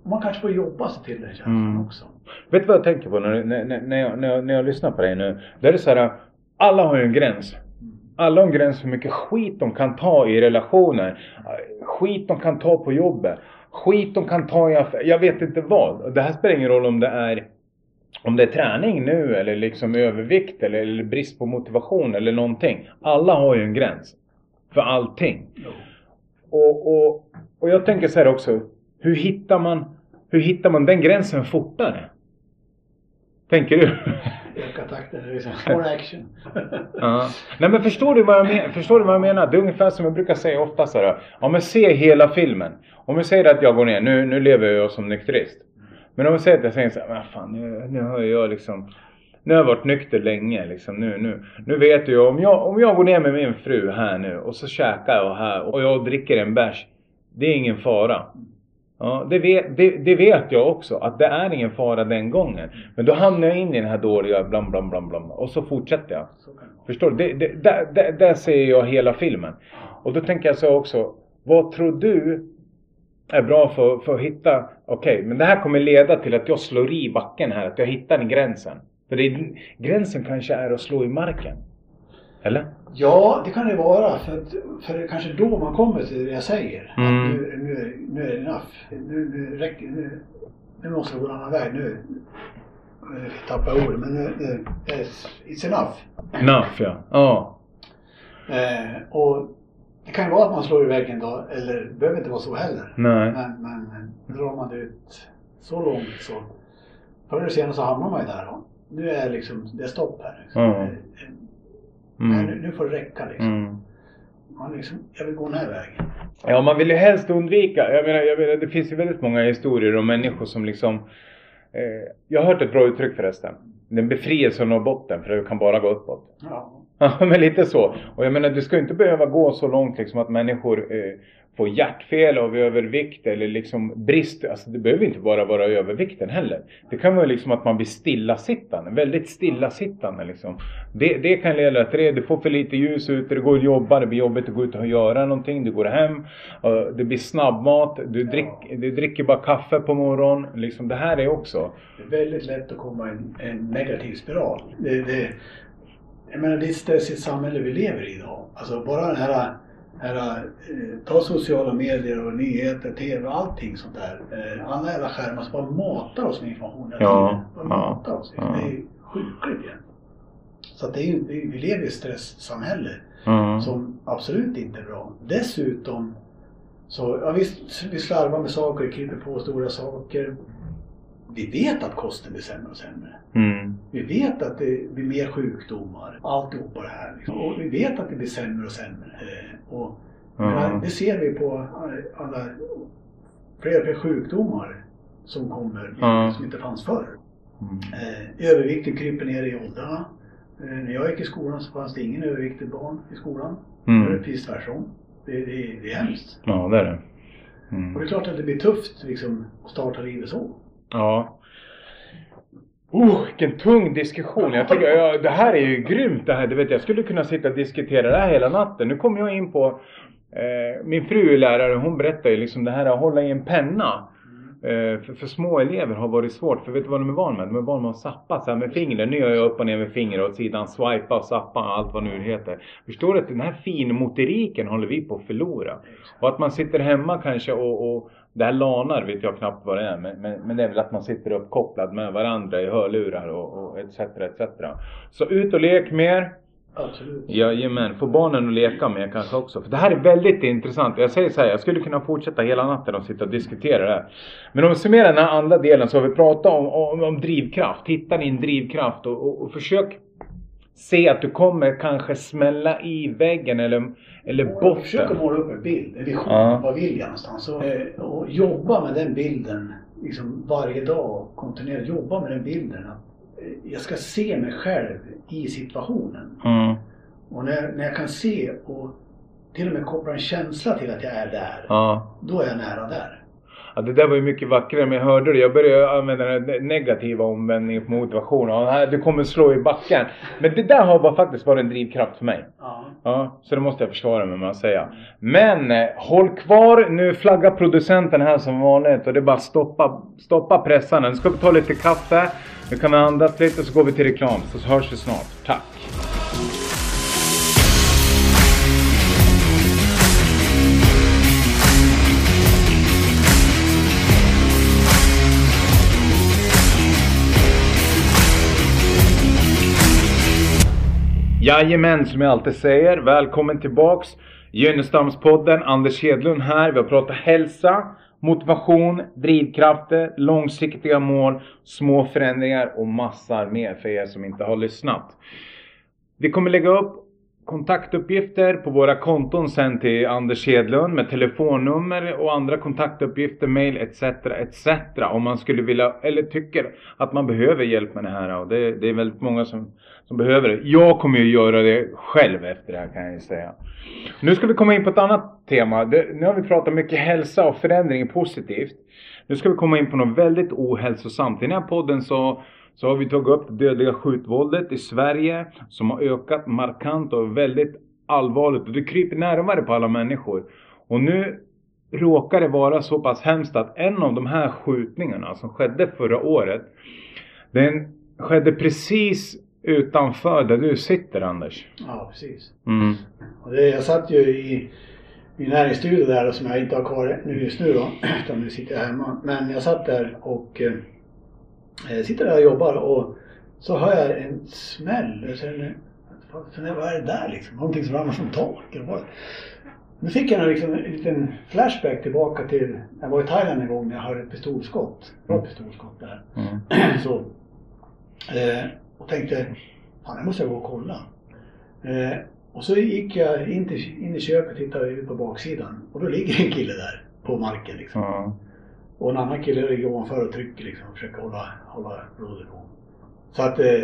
man kanske får jobba sig till den känslan Mm. också. Vet du vad jag tänker på när, när, när, jag, när, jag, när jag lyssnar på dig nu? Det är så här, alla har ju en gräns. Alla har en gräns för hur mycket skit de kan ta i relationer. Skit de kan ta på jobbet. Skit de kan ta i affär. Jag vet inte vad. Det här spelar ingen roll om det är om det är träning nu eller liksom övervikt eller, eller brist på motivation eller någonting. Alla har ju en gräns. För allting. Och, och, och jag tänker så här också. Hur hittar man, hur hittar man den gränsen fortare? Tänker du? Öka takten, liksom more action. Ja. Nej men förstår du, vad jag men, förstår du vad jag menar? Det är ungefär som jag brukar säga ofta så här. Ja men se hela filmen. Om jag säger att jag går ner, nu, nu lever jag som nykterist. Men om jag säger att jag säger så här, men fan nu, nu har jag liksom nu har jag varit nykter länge liksom. Nu, nu, nu vet du om jag, om jag går ner med min fru här nu och så käkar jag här och jag dricker en bärs. Det är ingen fara. Ja, det vet, det, det vet jag också att det är ingen fara den gången. Men då hamnar jag in i den här dåliga blam blam blam blam och så fortsätter jag. Förstår du? Det, det, där, där, där ser jag hela filmen. Och då tänker jag så också. Vad tror du är bra för, för att hitta, okej, men det här kommer leda till att jag slår i backen här, att jag hittar den gränsen. För det gränsen kanske är att slå i marken. Eller? Ja, det kan det vara. För, att, för det är kanske då man kommer till det jag säger. Mm. Att nu, nu, nu är det enough. Nu, nu räcker nu, nu måste det gå en annan väg. Nu, nu tappar jag ordet, men nu, nu, it's enough. Enough ja. Ja. Eh, och det kan ju vara att man slår i väggen då, eller det behöver inte vara så heller. Nej. Men, men drar man det ut så långt så förr eller senare så hamnar man ju där. Då. Nu är liksom, det är stopp här. Liksom. Ja. Eh, Nej, nu, Mm. får det räcka liksom. Mm. Man liksom. Jag vill gå den här vägen. Ja, man vill ju helst undvika. Jag menar, jag menar, det finns ju väldigt många historier om människor som liksom... Eh, jag har hört ett bra uttryck förresten. Den befrielse av Norrbotten, för det kan bara gå uppåt. Ja. Ja, men lite så. Och jag menar, du ska ju inte behöva gå så långt liksom att människor eh, får hjärtfel av övervikt eller liksom brist. Alltså det behöver inte bara vara övervikten heller. Det kan vara liksom att man blir stillasittande, väldigt stillasittande liksom. Det, det kan leda till det. Du får för lite ljus ute, du går och jobbar, det blir jobbigt att gå ut och göra någonting. Du går hem, det blir snabbmat, du, drick, du dricker bara kaffe på morgonen. Liksom det här är också. Det är väldigt lätt att komma i en, en negativ spiral. Det, det, jag menar det är ett stressigt samhälle vi lever i idag. Alltså bara den här, här eh, ta sociala medier och nyheter, TV och allting sånt där. Eh, alla jävla skärmar som bara matar oss med information hela Ja, tiden. Bara ja, matar oss. ja. Det är sjukligt igen. Så att det är, vi lever i ett stresssamhälle Mm. som absolut inte är bra. Dessutom så, ja visst, vi slarvar med saker, klipper på stora saker. Vi vet att kosten blir sämre och sämre. Mm. Vi vet att det blir mer sjukdomar, alltihopa det här. Liksom. Och vi vet att det blir sämre och sämre. Eh, Och, men det ser vi på alla, fler och fler sjukdomar som kommer Ja. som inte fanns förr. Mm. Eh, övervikten kryper ner i åldrarna. Eh, när jag gick i skolan så fanns det ingen överviktigt barn i skolan. Är det Mm. precis tvärtom. Det, det, det är hemskt. Ja, det är det. Och Mm. det är klart att det blir tufft liksom, att starta livet så. Ja. Oh, vilken tung diskussion. Jag tycker, ja, det här är ju grymt det här. Du vet, jag skulle kunna sitta och diskutera det här hela natten. Nu kommer jag in på eh, min fru är lärare. Hon berättar ju liksom det här att hålla i en penna. Eh, för, för små elever har varit svårt. För vet du vad de är van med? De är van med att sappa så här med fingret. Nu gör jag upp och ner med fingret åt sidan. Swipa och sappa allt vad nu det heter. Förstår du att den här finmotoriken håller vi på att förlora? Och att man sitter hemma kanske och, och det här lanar vet jag knappt vad det är. Men, men, men det är väl att man sitter uppkopplad med varandra i hörlurar och, och etc. etc. Så ut och lek mer. Absolut. Jajamän, få barnen att leka med kanske också. För det här är väldigt intressant. Jag säger så här, jag skulle kunna fortsätta hela natten och sitta och diskutera det här. Men om vi summerar den här andra delen så har vi pratat om, om, om drivkraft. Hitta din drivkraft och, och, och försök se att du kommer kanske smälla i väggen eller, eller Försök att botten. måla upp en bild, en vision. Ja. Vad vill jag någonstans? Och, eh, och jobba med den bilden liksom varje dag. Kontinuerligt jobba med den bilden. Att eh, jag ska se mig själv i situationen. Mm. Och när, när jag kan se och till och med koppla en känsla till att jag är där. Ja. Då är jag nära där. Ja, det där var ju mycket vackrare men jag hörde det. Jag började använda den negativa omvändningen på motivation. Ja, du kommer slå i backen. Men det där har bara faktiskt varit en drivkraft för mig. Ja. Ja, så det måste jag försvara mig med att säga. Men eh, håll kvar. Nu flaggar producenten här som vanligt och det är bara stoppa, stoppa pressarna. Nu ska vi ta lite kaffe. Nu kan vi andas lite så går vi till reklam. Så hörs vi snart. Tack! Jajamän, som jag alltid säger. Välkommen tillbaks. Gynnestamspodden, Anders Hedlund här. Vi har pratat hälsa, motivation, drivkrafter, långsiktiga mål, små förändringar och massor mer för er som inte har lyssnat. Vi kommer lägga upp kontaktuppgifter på våra konton sen till Anders Hedlund med telefonnummer och andra kontaktuppgifter, mail etc. etc. Om man skulle vilja eller tycker att man behöver hjälp med det här. Och det, det är väldigt många som, som behöver det. Jag kommer ju göra det själv efter det här kan jag ju säga. Nu ska vi komma in på ett annat tema. Det, nu har vi pratat mycket hälsa och förändring positivt. Nu ska vi komma in på något väldigt ohälsosamt. I den här podden så så har vi tagit upp det dödliga skjutvåldet i Sverige som har ökat markant och väldigt allvarligt och det kryper närmare på alla människor. Och nu råkar det vara så pass hemskt att en av de här skjutningarna som skedde förra året den skedde precis utanför där du sitter Anders. Ja, precis. Mm. Och det, jag satt ju i min näringsstudio där som jag inte har kvar nu just nu då, utan nu sitter jag hemma. Men jag satt där och eh, jag sitter där och jobbar och så hör jag en smäll. Jag känner, vad är det där liksom? Någonting som ramlar från taket. Nu fick jag liksom en liten flashback tillbaka till, jag var i Thailand en gång när jag hörde ett pistolskott. Bra pistolskott där. Mm. Så, eh, och tänkte, fan jag måste gå och kolla. Eh, och så gick jag in, till, in i köket och tittade ut på baksidan och då ligger en kille där på marken liksom. Mm. Och en annan kille ligger ovanför och trycker liksom och försöker hålla, hålla blodet på. Så att eh,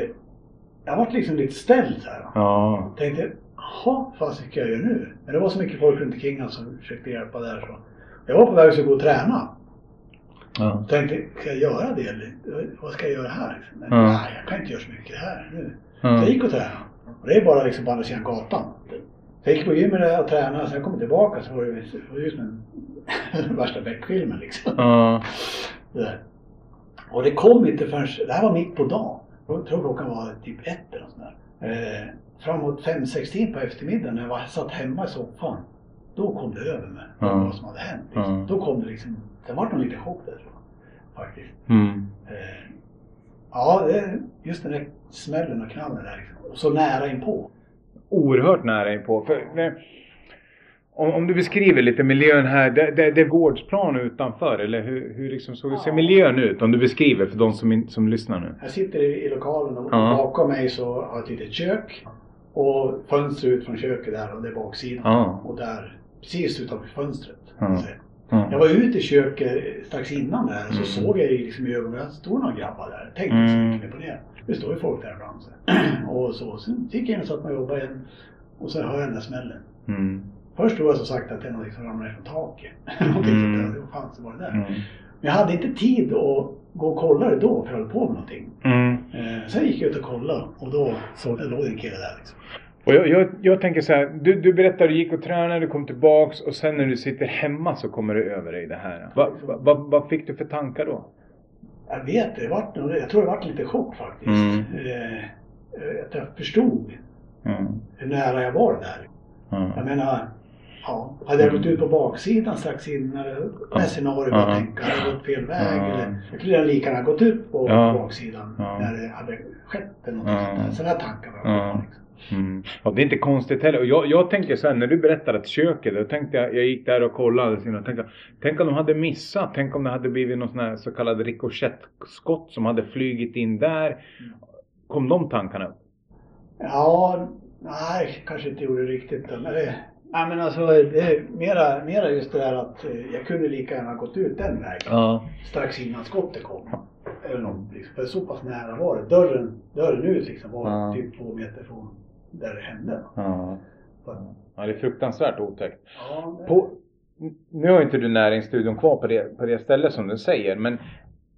jag vart liksom lite ställd så här. Ja. Tänkte, jaha, vad ska jag göra nu? Men det var så mycket folk runt omkring som försökte hjälpa där så. Jag var på väg att gå och träna. Ja. Tänkte, ska jag göra det? Eller, vad ska jag göra här? Men, ja. Nej, jag kan inte göra så mycket här nu. Ja. Så jag gick och tränade. Och det är bara liksom på andra sidan gatan. Så jag gick på gymmet där och tränade, sen kom jag tillbaka så var det, det var som en värsta Beck-filmen liksom. Ja. Och det kom inte förrän, det här var mitt på dagen. Jag tror klockan var typ ett eller sånt där. Eh, framåt 5-6 tiden på eftermiddagen när jag var, satt hemma i soffan. Då kom det över mig Ja. vad som hade hänt. Liksom. Ja. Då kom det liksom, det var nog lite chock där tror jag. Faktiskt. Mm. Eh, ja, just den där smällen och knallen där liksom. Och så nära inpå. Oerhört nära inpå. För, om, om du beskriver lite miljön här. Det, det, det är gårdsplan utanför eller hur, hur liksom så ser Ja. miljön ut? Om du beskriver för de som, in, som lyssnar nu. Jag sitter i, i lokalen och Ja. bakom mig så har jag ett litet kök. Och fönster ut från köket där och det är baksidan. Ja. Och där, precis utanför fönstret. Jag var ute i köket strax innan där så Mm. såg jag liksom i ögonen att det stod några grabbar där. Tänkte inte så Mm. mycket på det. Det står ju folk där ibland. Så. och så. Sen gick jag in och satt mig och jobbade igen. Och sen hör jag den där smällen. Mm. Först tror jag som sagt att det är något som ramlar ner från taket. Någonting Mm. Vad fan så var det där? Mm. Men jag hade inte tid att gå och kolla det då för jag höll på med någonting. Mm. Eh, sen gick jag ut och kollade och då såg jag låg en kille där liksom. Och jag, jag, jag tänker så här, du, du berättade att du gick och tränade, du kom tillbaks och sen när du sitter hemma så kommer det över dig det här. Vad va, va, vad fick du för tankar då? Jag vet det, vart jag tror det vart lite chock faktiskt. Mm. Eh, eh, att jag förstod Mm. hur nära jag var där. Jag Mm. menar, ja, hade jag gått ut på baksidan strax innan, det scenario Ja. att tänka, hade jag gått fel väg Ja. eller jag kunde lika gärna gått ut på Ja. baksidan Ja. när det hade skett eller något Ja. Sådana tankar var Ja. det. Liksom. Mm. Och det är inte konstigt heller. Jag, jag tänker så här, när du berättade att köket, då tänkte jag, jag gick där och kollade. Och tänkte, tänk om de hade missat. Tänk om det hade blivit någon sån här så kallad rikoschettskott som hade flugit in där. Kom de tankarna upp? Ja, nej, kanske inte gjorde riktigt. Men det, nej, men alltså, det är mera, mera just det där att eh, jag kunde lika gärna gått ut den vägen. Ja. strax innan skottet kom. Eller något, liksom. För så pass nära var det. Dörren, dörren ut liksom var Ja. typ två meter från där det hände. Ja. Så, ja, det är fruktansvärt otäckt. ja, det, På, nu har inte du näringsstudion kvar på det, på det stället som du säger, men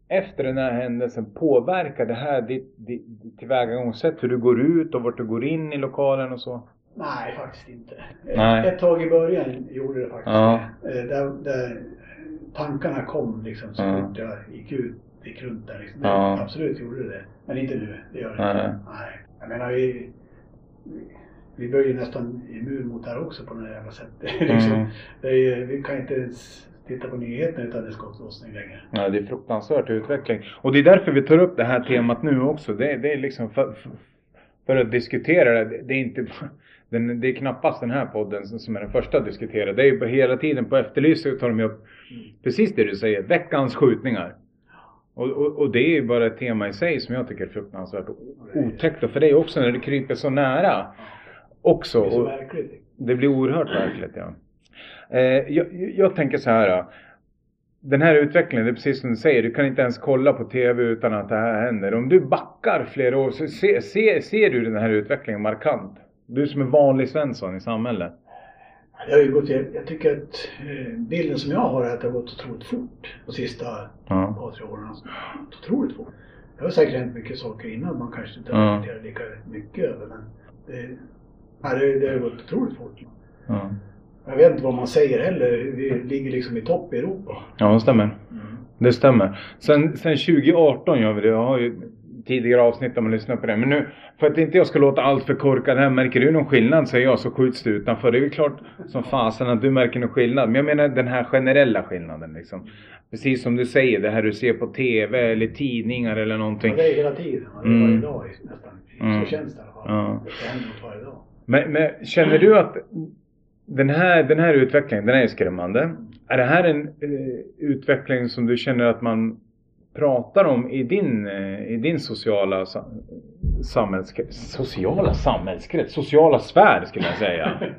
efter den här händelsen, påverkar det här ditt, ditt, ditt tillvägagångssätt? Hur du går ut och vart du går in i lokalen och så? Nej, faktiskt inte. Nej. Ett tag i början gjorde det faktiskt Ja. Eh, Där, där tankarna kom liksom så Ja. fort jag gick ut, gick runt där. Liksom. Ja. Absolut gjorde det Men inte nu. Det gör det Nej. inte. Nej. Jag menar vi, vi, vi blir ju nästan immun mot det här också på något jävla sätt. liksom. Mm. det är, vi kan inte ens titta på nyheterna utan det är skottlossning längre. Ja, det är fruktansvärt utveckling. Och det är därför vi tar upp det här temat nu också. Det, det är liksom för, för, för att diskutera det. Det är inte den, det är knappast den här podden som, är den första att diskutera. Det är ju på hela tiden på Efterlyst så tar de upp precis det du säger. Veckans skjutningar. Och, och, och det är ju bara ett tema i sig som jag tycker är fruktansvärt otäckt. Och för dig också när det kryper så nära. Också. Det är så verkligt. det blir oerhört verkligt ja. Eh, jag, jag tänker så här. Den här utvecklingen, det är precis som du säger, du kan inte ens kolla på TV utan att det här händer. Om du backar flera år, så se, se, ser du den här utvecklingen markant? Du som är vanlig Svensson i samhället. Det har ju gått, jag, jag tycker att eh, bilden som jag har är att det har gått otroligt fort de sista Ja. par, tre åren. Alltså, otroligt fort. Det har säkert hänt mycket saker innan man kanske inte Ja. har reflekterat lika mycket över men det, ja, det, det har gått otroligt fort. Ja, Jag vet inte vad man säger heller. Vi ligger liksom i topp i Europa. ja det stämmer. Det stämmer. Sen, sen 2018 gör vi det. Jag har ju tidigare avsnitt om man lyssnar på det. Men nu, för att inte jag ska låta allt för korkad här. Märker du någon skillnad säger jag så skjuts det utanför. Det är ju klart som fasen att du märker någon skillnad. Men jag menar den här generella skillnaden liksom. Precis som du säger, det här du ser på TV eller tidningar eller någonting. Ja, det är hela tiden. Det är Mm. varje dag i- nästan. Mm. Så känns det i alla fall. Ja. Det händer något varje dag. Men, men känner du att den här, den här utvecklingen, den är skrämmande. Är det här en eh, utveckling som du känner att man pratar om i din, eh, i din sociala sa, samhällskrets? Sociala samhällskrets? Sociala sfär skulle jag säga.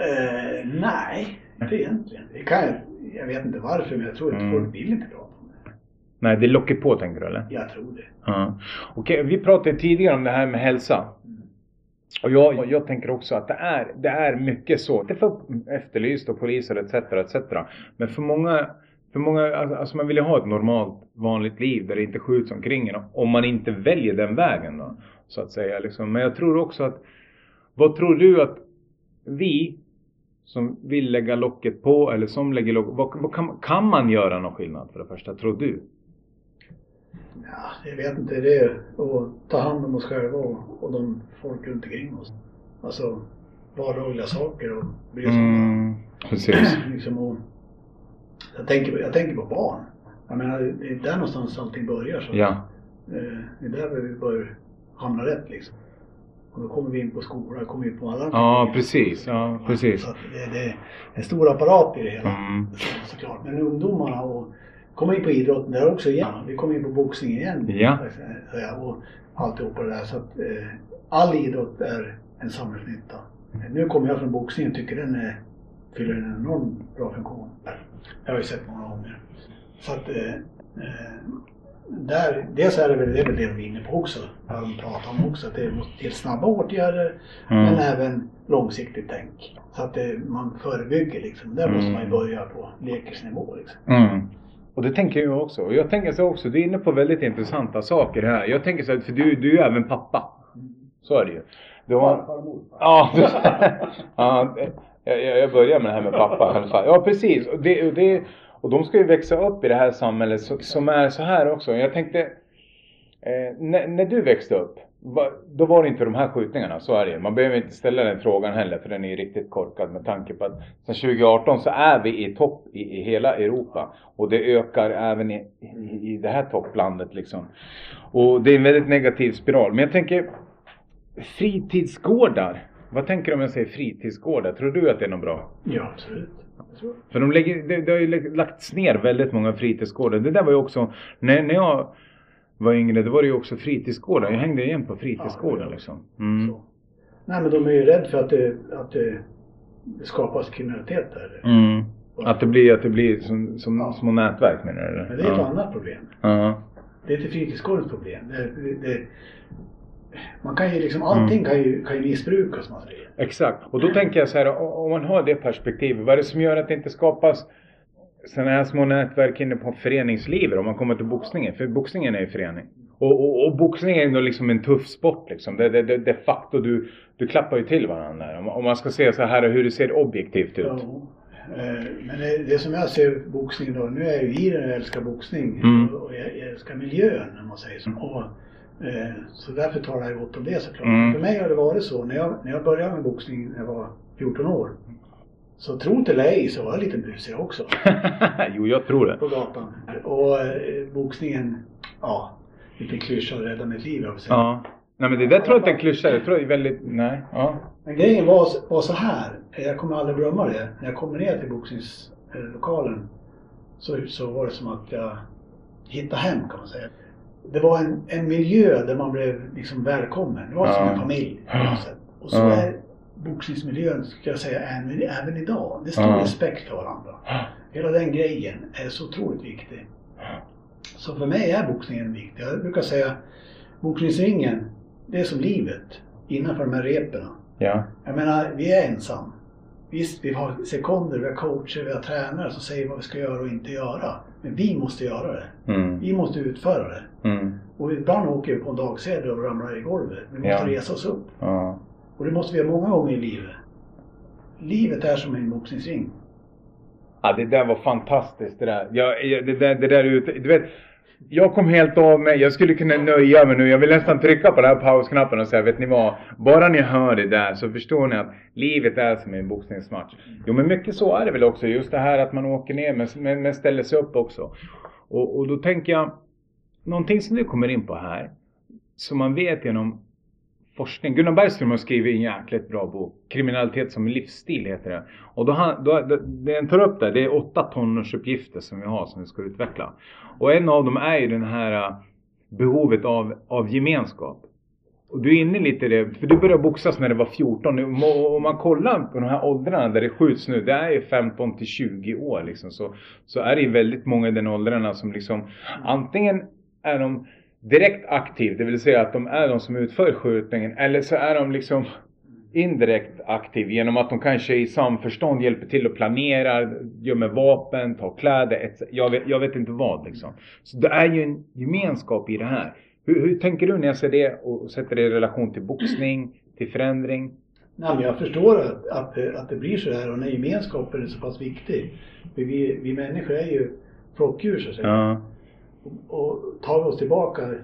Eh, nej, inte egentligen. Det kan jag, jag vet inte varför men jag tror att Mm. folk vill inte prata om det. Nej, det lockar på tänker du eller? Jag tror det. Ja. Okej, vi pratade tidigare om det här med hälsa. Och jag, jag tänker också att det är, det är mycket så. Det är för efterlyst och poliser etc. etc. Men för många, för många alltså, alltså man vill ju ha ett normalt vanligt liv där det inte skjuts omkring en. Om man inte väljer den vägen då. Så att säga. Liksom. Men jag tror också att, vad tror du att vi som vill lägga locket på eller som lägger locket vad, vad kan, kan man göra någon skillnad för det första, tror du? Ja, jag vet inte. Det är att ta hand om oss själva och, och de folk runt omkring oss. Alltså vardagliga saker och bry oss om. Mm, precis. liksom, och, jag, tänker, jag tänker på barn. Jag menar, det är där någonstans allting börjar. Så. Ja. Eh, Det är där vi bör hamna rätt liksom. Och då kommer vi in på skolan, kommer vi in på alla Ja, precis. Ja, precis. Så det, det är en stor apparat i det hela Mm. så- såklart. Men ungdomarna och komma in på idrotten där också igen. Vi kommer in på boxning igen. Ja. Och alltihopa det där. Så att eh, all idrott är en samhällsnytta. Nu kommer jag från boxningen och tycker den är, fyller en enormt bra funktion. Jag har ju sett många gånger. Så att eh, eh, där, dels är det väl det, det de är inne på också. Vad de pratar om också. Att det måste till snabba åtgärder Mm. men även långsiktigt tänk. Så att det, man förebygger liksom. Där måste Mm. man ju börja på lekisnivå liksom. Mm. Och det tänker jag också. Och jag tänker så också, du är inne på väldigt intressanta saker här. Jag tänker så här, för du, du är även pappa. Så är det ju. Du har... Farfar och morfar. Ja, du... ja jag, jag börjar med det här med pappa i alla fall. Ja, precis. Och, det, och, det, och de ska ju växa upp i det här samhället så, som är så här också. Jag tänkte, eh, när, när du växte upp, då var det inte de här skjutningarna, så är det ju. Man behöver inte ställa den frågan heller för den är ju riktigt korkad med tanke på att sedan 2018 så är vi i topp i, i hela Europa. Och det ökar även i, i, i det här topplandet liksom. Och det är en väldigt negativ spiral. Men jag tänker, fritidsgårdar. Vad tänker du om jag säger fritidsgårdar? Tror du att det är något bra? Ja, absolut. För de lägger, det, det har ju lagts ner väldigt många fritidsgårdar. Det där var ju också, när, när jag var yngre, då var det ju också fritidsgårdar. Jag hängde igen på fritidsgårdar Ja, liksom. Mm. Nej men de är ju rädda för att det, att det, skapas kriminalitet där. Mm. Att det blir, att det blir som, som Ja. små nätverk menar du? Men det är ett ja. annat problem. Ja. Det är inte fritidsgårdens problem. Det, det, man kan ju liksom, allting Mm. kan, ju, kan ju missbrukas man säger. Exakt. Och då tänker jag så här, om man har det perspektivet, vad är det som gör att det inte skapas sådana här små nätverk inne på föreningslivet om man kommer till boxningen? För boxningen är ju förening. Och, och, och boxning är ju liksom en tuff sport liksom. Det, det, det, de facto, du, du klappar ju till varandra. Om, om man ska se så här hur det ser objektivt ut. Ja. Eh, Men det, det som jag ser boxning då, nu är jag ju i den och jag älskar boxning Mm. och jag, jag älskar miljön om man säger så. Eh, så därför talar jag gott om det såklart. Mm. För mig har det varit så, när jag, när jag började med boxning när jag var 14 år. Så tro eller ej så var jag lite busig också jo, jag tror det. på gatan. Och eh, boxningen, ja, lite klyscha och rädda mitt liv jag. Ja. Nej men det där tror jag inte är en klyscha. Jag tror det är väldigt... Nej. Ja. Men grejen var, var så här. Jag kommer aldrig glömma det. När jag kommer ner till boxningslokalen så, så var det som att jag hittade hem kan man säga. Det var en, en miljö där man blev liksom välkommen. Det var som Ja. en familj på något sätt. Och så Ja. är boxningsmiljön, ska jag säga, även, även idag. Det är stor Ja. respekt för varandra. Hela den grejen är så otroligt viktig. Så för mig är boxningen viktig. Jag brukar säga boxningsringen, det är som livet innanför de här repen. Ja. Jag menar, vi är ensam. Visst, vi har sekunder, vi har coacher, vi har tränare som säger vad vi ska göra och inte göra. Men vi måste göra det. Mm. Vi måste utföra det. Mm. Och ibland åker vi på en dagsedel och ramlar i golvet. Vi måste Ja. resa oss upp. Ja. Och det måste vi göra många gånger i livet. Livet är som en boxningsring. Ja, det där var fantastiskt det där. Jag, jag, det, där det där ute, du vet. Jag kom helt av mig. Jag skulle kunna nöja mig nu. Jag vill nästan trycka på den här pausknappen och säga, vet ni vad? Bara ni hör det där så förstår ni att livet är som en boxningsmatch. Jo, men mycket så är det väl också. Just det här att man åker ner men, men, men ställer sig upp också. Och, och då tänker jag, någonting som du kommer in på här, som man vet genom forskning. Gunnar Bergström har skrivit en jäkligt bra bok. Kriminalitet som livsstil heter det. Och då, han, då, det den tar upp där, Det är åtta tonårsuppgifter som vi har som vi ska utveckla. Och en av dem är ju den här äh, behovet av, av gemenskap. Och du är inne lite i det, för du började boxas när du var 14. Om om man kollar på de här åldrarna där det skjuts nu, det är ju 15 till 20 år liksom. Så, så är det ju väldigt många i den åldrarna som liksom antingen är de direkt aktiv, det vill säga att de är de som utför skjutningen, eller så är de liksom indirekt aktiv genom att de kanske i samförstånd hjälper till och planerar, gömmer vapen, tar kläder, etc. Jag vet, jag vet inte vad liksom. Så det är ju en gemenskap i det här. Hur, hur tänker du när jag ser det och sätter det i relation till boxning, till förändring? Nej, men jag förstår att, att, det- att det blir så här och när gemenskapen är så pass viktig. För vi, vi människor är ju flockdjur så att säga. Ja. Och, tar vi oss tillbaka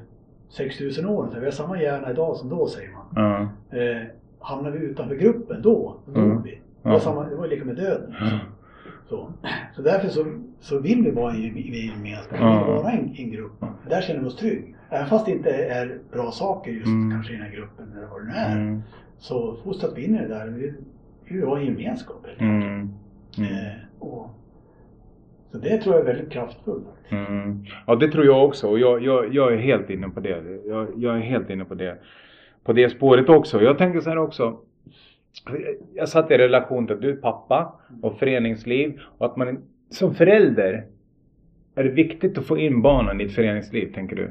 6000 år, så vi har samma hjärna idag som då säger man. Ja. Eh, hamnar vi utanför gruppen då, då dog Mm. vi. Det var, samma, det var lika med döden. Ja. Så, så därför så, så vill vi vara i i- i en gemenskap, vi vill vara en, en grupp. Där känner vi oss trygg. Även fast det inte är bra saker just Mm. kanske i den här gruppen eller vad det nu är. Mm. Så fostras vi in i det där. Vi vi vill i en gemenskap helt enkelt. Mm. Mm. Eh, och, så det tror jag är väldigt kraftfullt. Mm. Ja det tror jag också och jag, jag, jag är helt inne på det. Jag, jag är helt inne på det. På det spåret också. Jag tänker så här också. Jag satt i relation till att du är pappa och föreningsliv och att man som förälder är det viktigt att få in barnen i ett föreningsliv tänker du?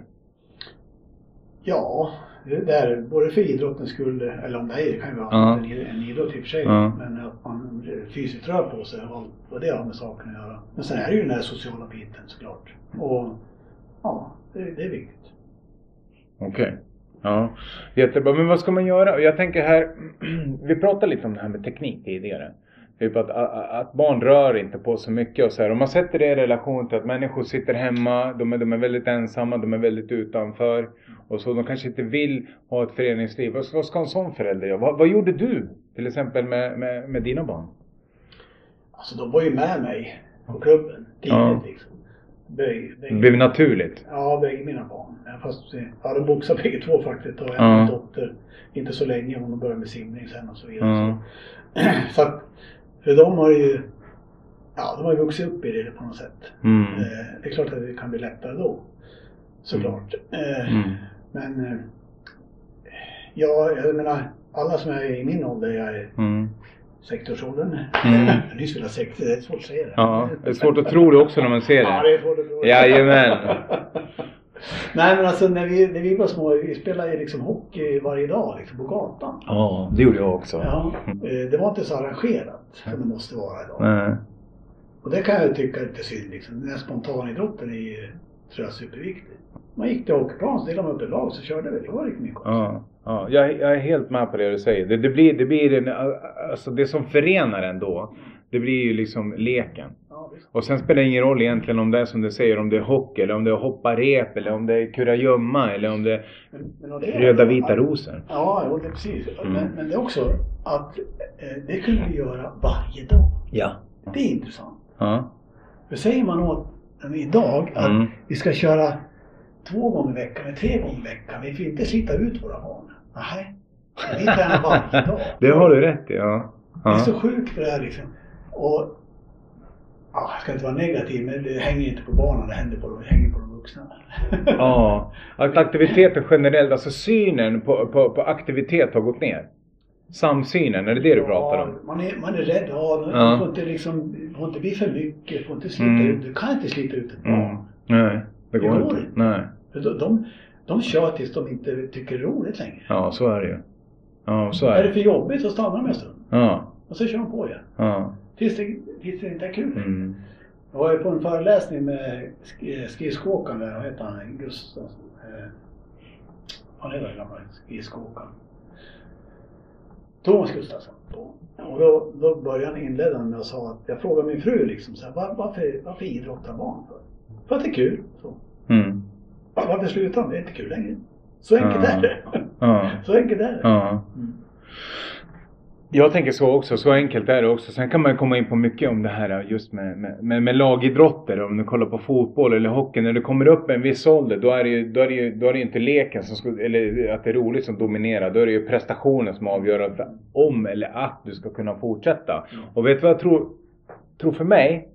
Ja, det där, både för idrottens skull, eller om det är, det kan ju vara Ja. en, en idrott i och för sig, Ja. men att man fysiskt rör på sig och allt vad det har med saken att göra. Men sen är det ju den där sociala biten såklart. Och ja, det, det är viktigt. Okej. Ja, jättebra. Men vad ska man göra? Jag tänker här, vi pratade lite om det här med teknik tidigare. Typ att, att, barn rör inte på så mycket och så här. Om man sätter det i relation till att människor sitter hemma, de är, de är väldigt ensamma, de är väldigt utanför. Och så de kanske inte vill ha ett föreningsliv. Vad ska, vad ska en sån förälder göra? Vad, vad gjorde du till exempel med, med, med dina barn? Alltså de var ju med mig på klubben tidigt Ja. liksom. Bägge, Det bägge, blev naturligt. ja, bägge mina barn. Fast, ja, de boxade bägge två faktiskt och Ja. en dotter. Inte så länge, hon började med simning sen och så vidare. Ja. Så, så att, för de har ju, ja de har vuxit upp i det på något sätt. Mm. Eh, Det är klart att det kan bli lättare då. Såklart. Eh, Mm. Men eh, ja, jag menar alla som är i min ålder, jag är Mm. 60-årsåldern. Mm. Jag nyss velat 60, det är svårt att säga det. Ja, det är svårt att tro det också när man ser Ja, det. det är svårt att tro. Jajamän. Nej men alltså när vi, när vi var små, vi spelade ju liksom hockey varje dag liksom på gatan. Ja, det gjorde jag också. Ja, eh, det var inte så arrangerat som det måste vara idag. Nej. Och det kan jag tycka är lite synd liksom. Den här spontanidrotten är ju, tror jag, superviktig. Man gick till hockeyplan, så delade man upp ett lag så körde vi. Det var riktigt mycket Ja, ja jag, jag är helt med på det du säger. Det, det blir, det blir en, alltså det som förenar en då, det blir ju liksom leken. Ja. Och sen spelar det ingen roll egentligen om det är som du säger, om det är hockey eller om det är hoppa rep eller om det är kurragömma eller om det är Men, men och det är- röda vita rosor. Ja, jo, det precis. Mm. Men, men det är också att eh, det kunde vi göra varje dag. Ja. Det är intressant. Ja. För säger man åt idag att Mm. vi ska köra två gånger i veckan eller tre gånger i veckan. Vi får inte slita ut våra barn. Nej. Vi tränar varje dag. Det har du rätt i, ja. Det är ja. så sjukt det där liksom. Och ja, jag ska inte vara negativ men det hänger inte på barnen, det hänger på, det hänger på de vuxna. Ja, att aktiviteten generellt, alltså synen på, på, på aktivitet har gått ner. Samsynen, är det det du pratar om? Ja, man, är, man är rädd. Ja, Ja. Det får inte, liksom, får inte bli för mycket. Det får inte slita Mm. ut. Du kan inte slita ut ett Mm. barn. Nej, det går Det går inte. Nej. För De, de, de kör tills de inte tycker det är roligt längre. Ja, så är det ju. Ja, så Är är det det. för jobbigt så stannar de en stund. Ja, Och så kör de på igen. ja. Tills det, tills det inte är kul. Mm. Jag var ju på en föreläsning med sk- skridskoåkaren där, vad heter han? Gustav? Eh, han är den gamla skridskoåkaren. Thomas Gustafsson. Och då, då började han inleda med att säga att jag frågade min fru liksom så här, "Var- varför, varför idrottar barn för? För att det är kul. Så. Mm. Varför slutar de? Det är inte kul längre. Så enkelt Ja. är det. Ja. Så enkelt är det. Ja. Mm. Jag tänker så också, så enkelt är det också. Sen kan man komma in på mycket om det här just med, med, med, lagidrotter. Om du kollar på fotboll eller hockey. När det kommer upp en viss ålder då är det ju, då är det ju, då är det inte leken som ska, eller att det är roligt som dominerar. Då är det ju prestationen som avgör om eller att du ska kunna fortsätta. Och vet du vad jag tror, tror för mig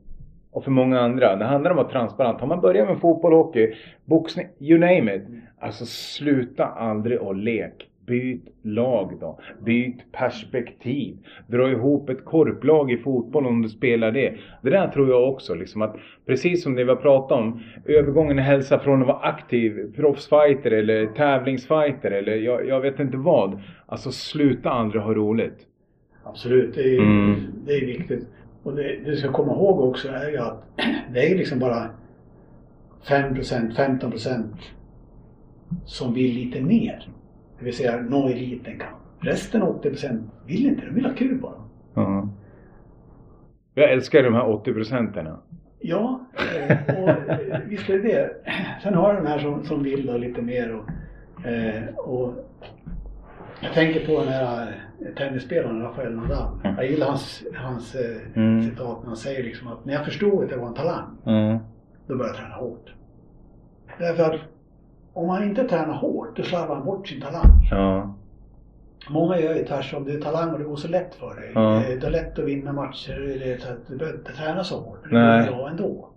och för många andra. Det handlar om att vara transparent. Har man börjat med fotboll, hockey, boxning, you name it. Alltså sluta aldrig och lek. Byt lag då. Byt perspektiv. Dra ihop ett korplag i fotboll om du spelar det. Det där tror jag också liksom att precis som det vi har pratat om. Övergången i hälsa från att vara aktiv proffsfighter eller tävlingsfighter eller jag, jag vet inte vad. Alltså sluta aldrig ha roligt. Absolut, det är, Mm. det är viktigt. Och det du ska komma ihåg också är ju att det är liksom bara 5%, 15% som vill lite mer. Det vill säga nå eliten kan. Resten 80% vill inte, de vill ha kul bara. Ja. Jag älskar de här 80 procenten. Ja, eh, och eh, visst är det det. Sen har de här som, som vill ha lite mer och, eh, och jag tänker på den här tennisspelaren Rafael Nadal. Mm. Jag gillar hans, hans Mm. citat när han säger liksom att när jag förstod att jag var en talang, Mm. då började jag träna hårt. Därför att om man inte tränar hårt, då slarvar han bort sin talang. Ja. Många gör ju tvärtom. Du är talang och det går så lätt för dig. Ja. Det är lätt att vinna matcher. Det är så att du behöver inte träna så hårt. Men det går bra ändå.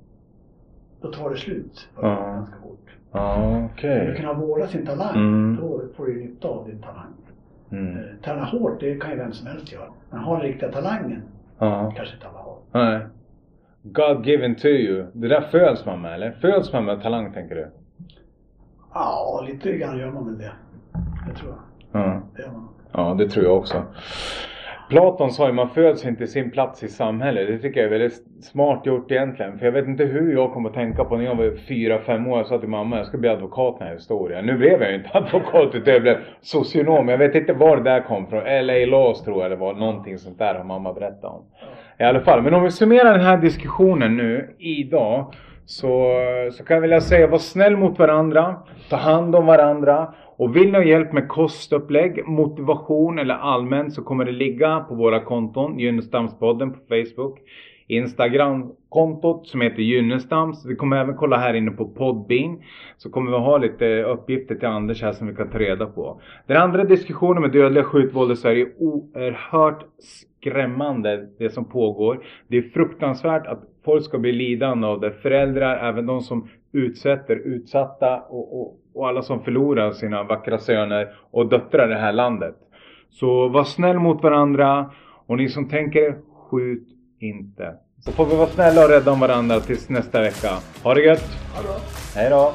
Då tar det slut Ja. ganska fort. Ja, okej. För att kunna vårda sin talang, Mm. då får du nytta av din talang. Mm. Eh, Träna hårt, det kan ju vem som helst göra. Men ha den riktiga talangen, Ja. kanske inte alla har. Nej. God given to you. Det där föds man med eller? Föds man med talang tänker du? Ja, lite grann gör man väl det. Det tror jag. Ja. Det gör man. Ja, det tror jag också. Platon sa ju man föds inte i sin plats i samhället. Det tycker jag är väldigt smart gjort egentligen. För jag vet inte hur jag kommer att tänka på när jag var fyra fem år. Jag sa till mamma jag ska bli advokat när jag är stor. Nu blev jag ju inte advokat utan jag blev socionom. Jag vet inte var det där kom från. LA Laws tror jag det var. Någonting sånt där har mamma berättat om. I alla fall, men om vi summerar den här diskussionen nu idag. Så, så kan jag vilja säga var snäll mot varandra. Ta hand om varandra. Och vill ni ha hjälp med kostupplägg, motivation eller allmänt så kommer det ligga på våra konton. Gynnestamspodden på Facebook. Instagram-kontot som heter Gynnestams. Vi kommer även kolla här inne på Podbean. Så kommer vi ha lite uppgifter till Anders här som vi kan ta reda på. Den andra diskussionen med dödliga skjutvåld i Sverige är oerhört skrämmande det som pågår. Det är fruktansvärt att folk ska bli lidande av det. Föräldrar, även de som utsätter utsatta och, och, och alla som förlorar sina vackra söner och döttrar i det här landet. Så var snäll mot varandra och ni som tänker skjut inte. Så får vi vara snälla och rädda om varandra tills nästa vecka. Ha det gött! Ha det. Hej då!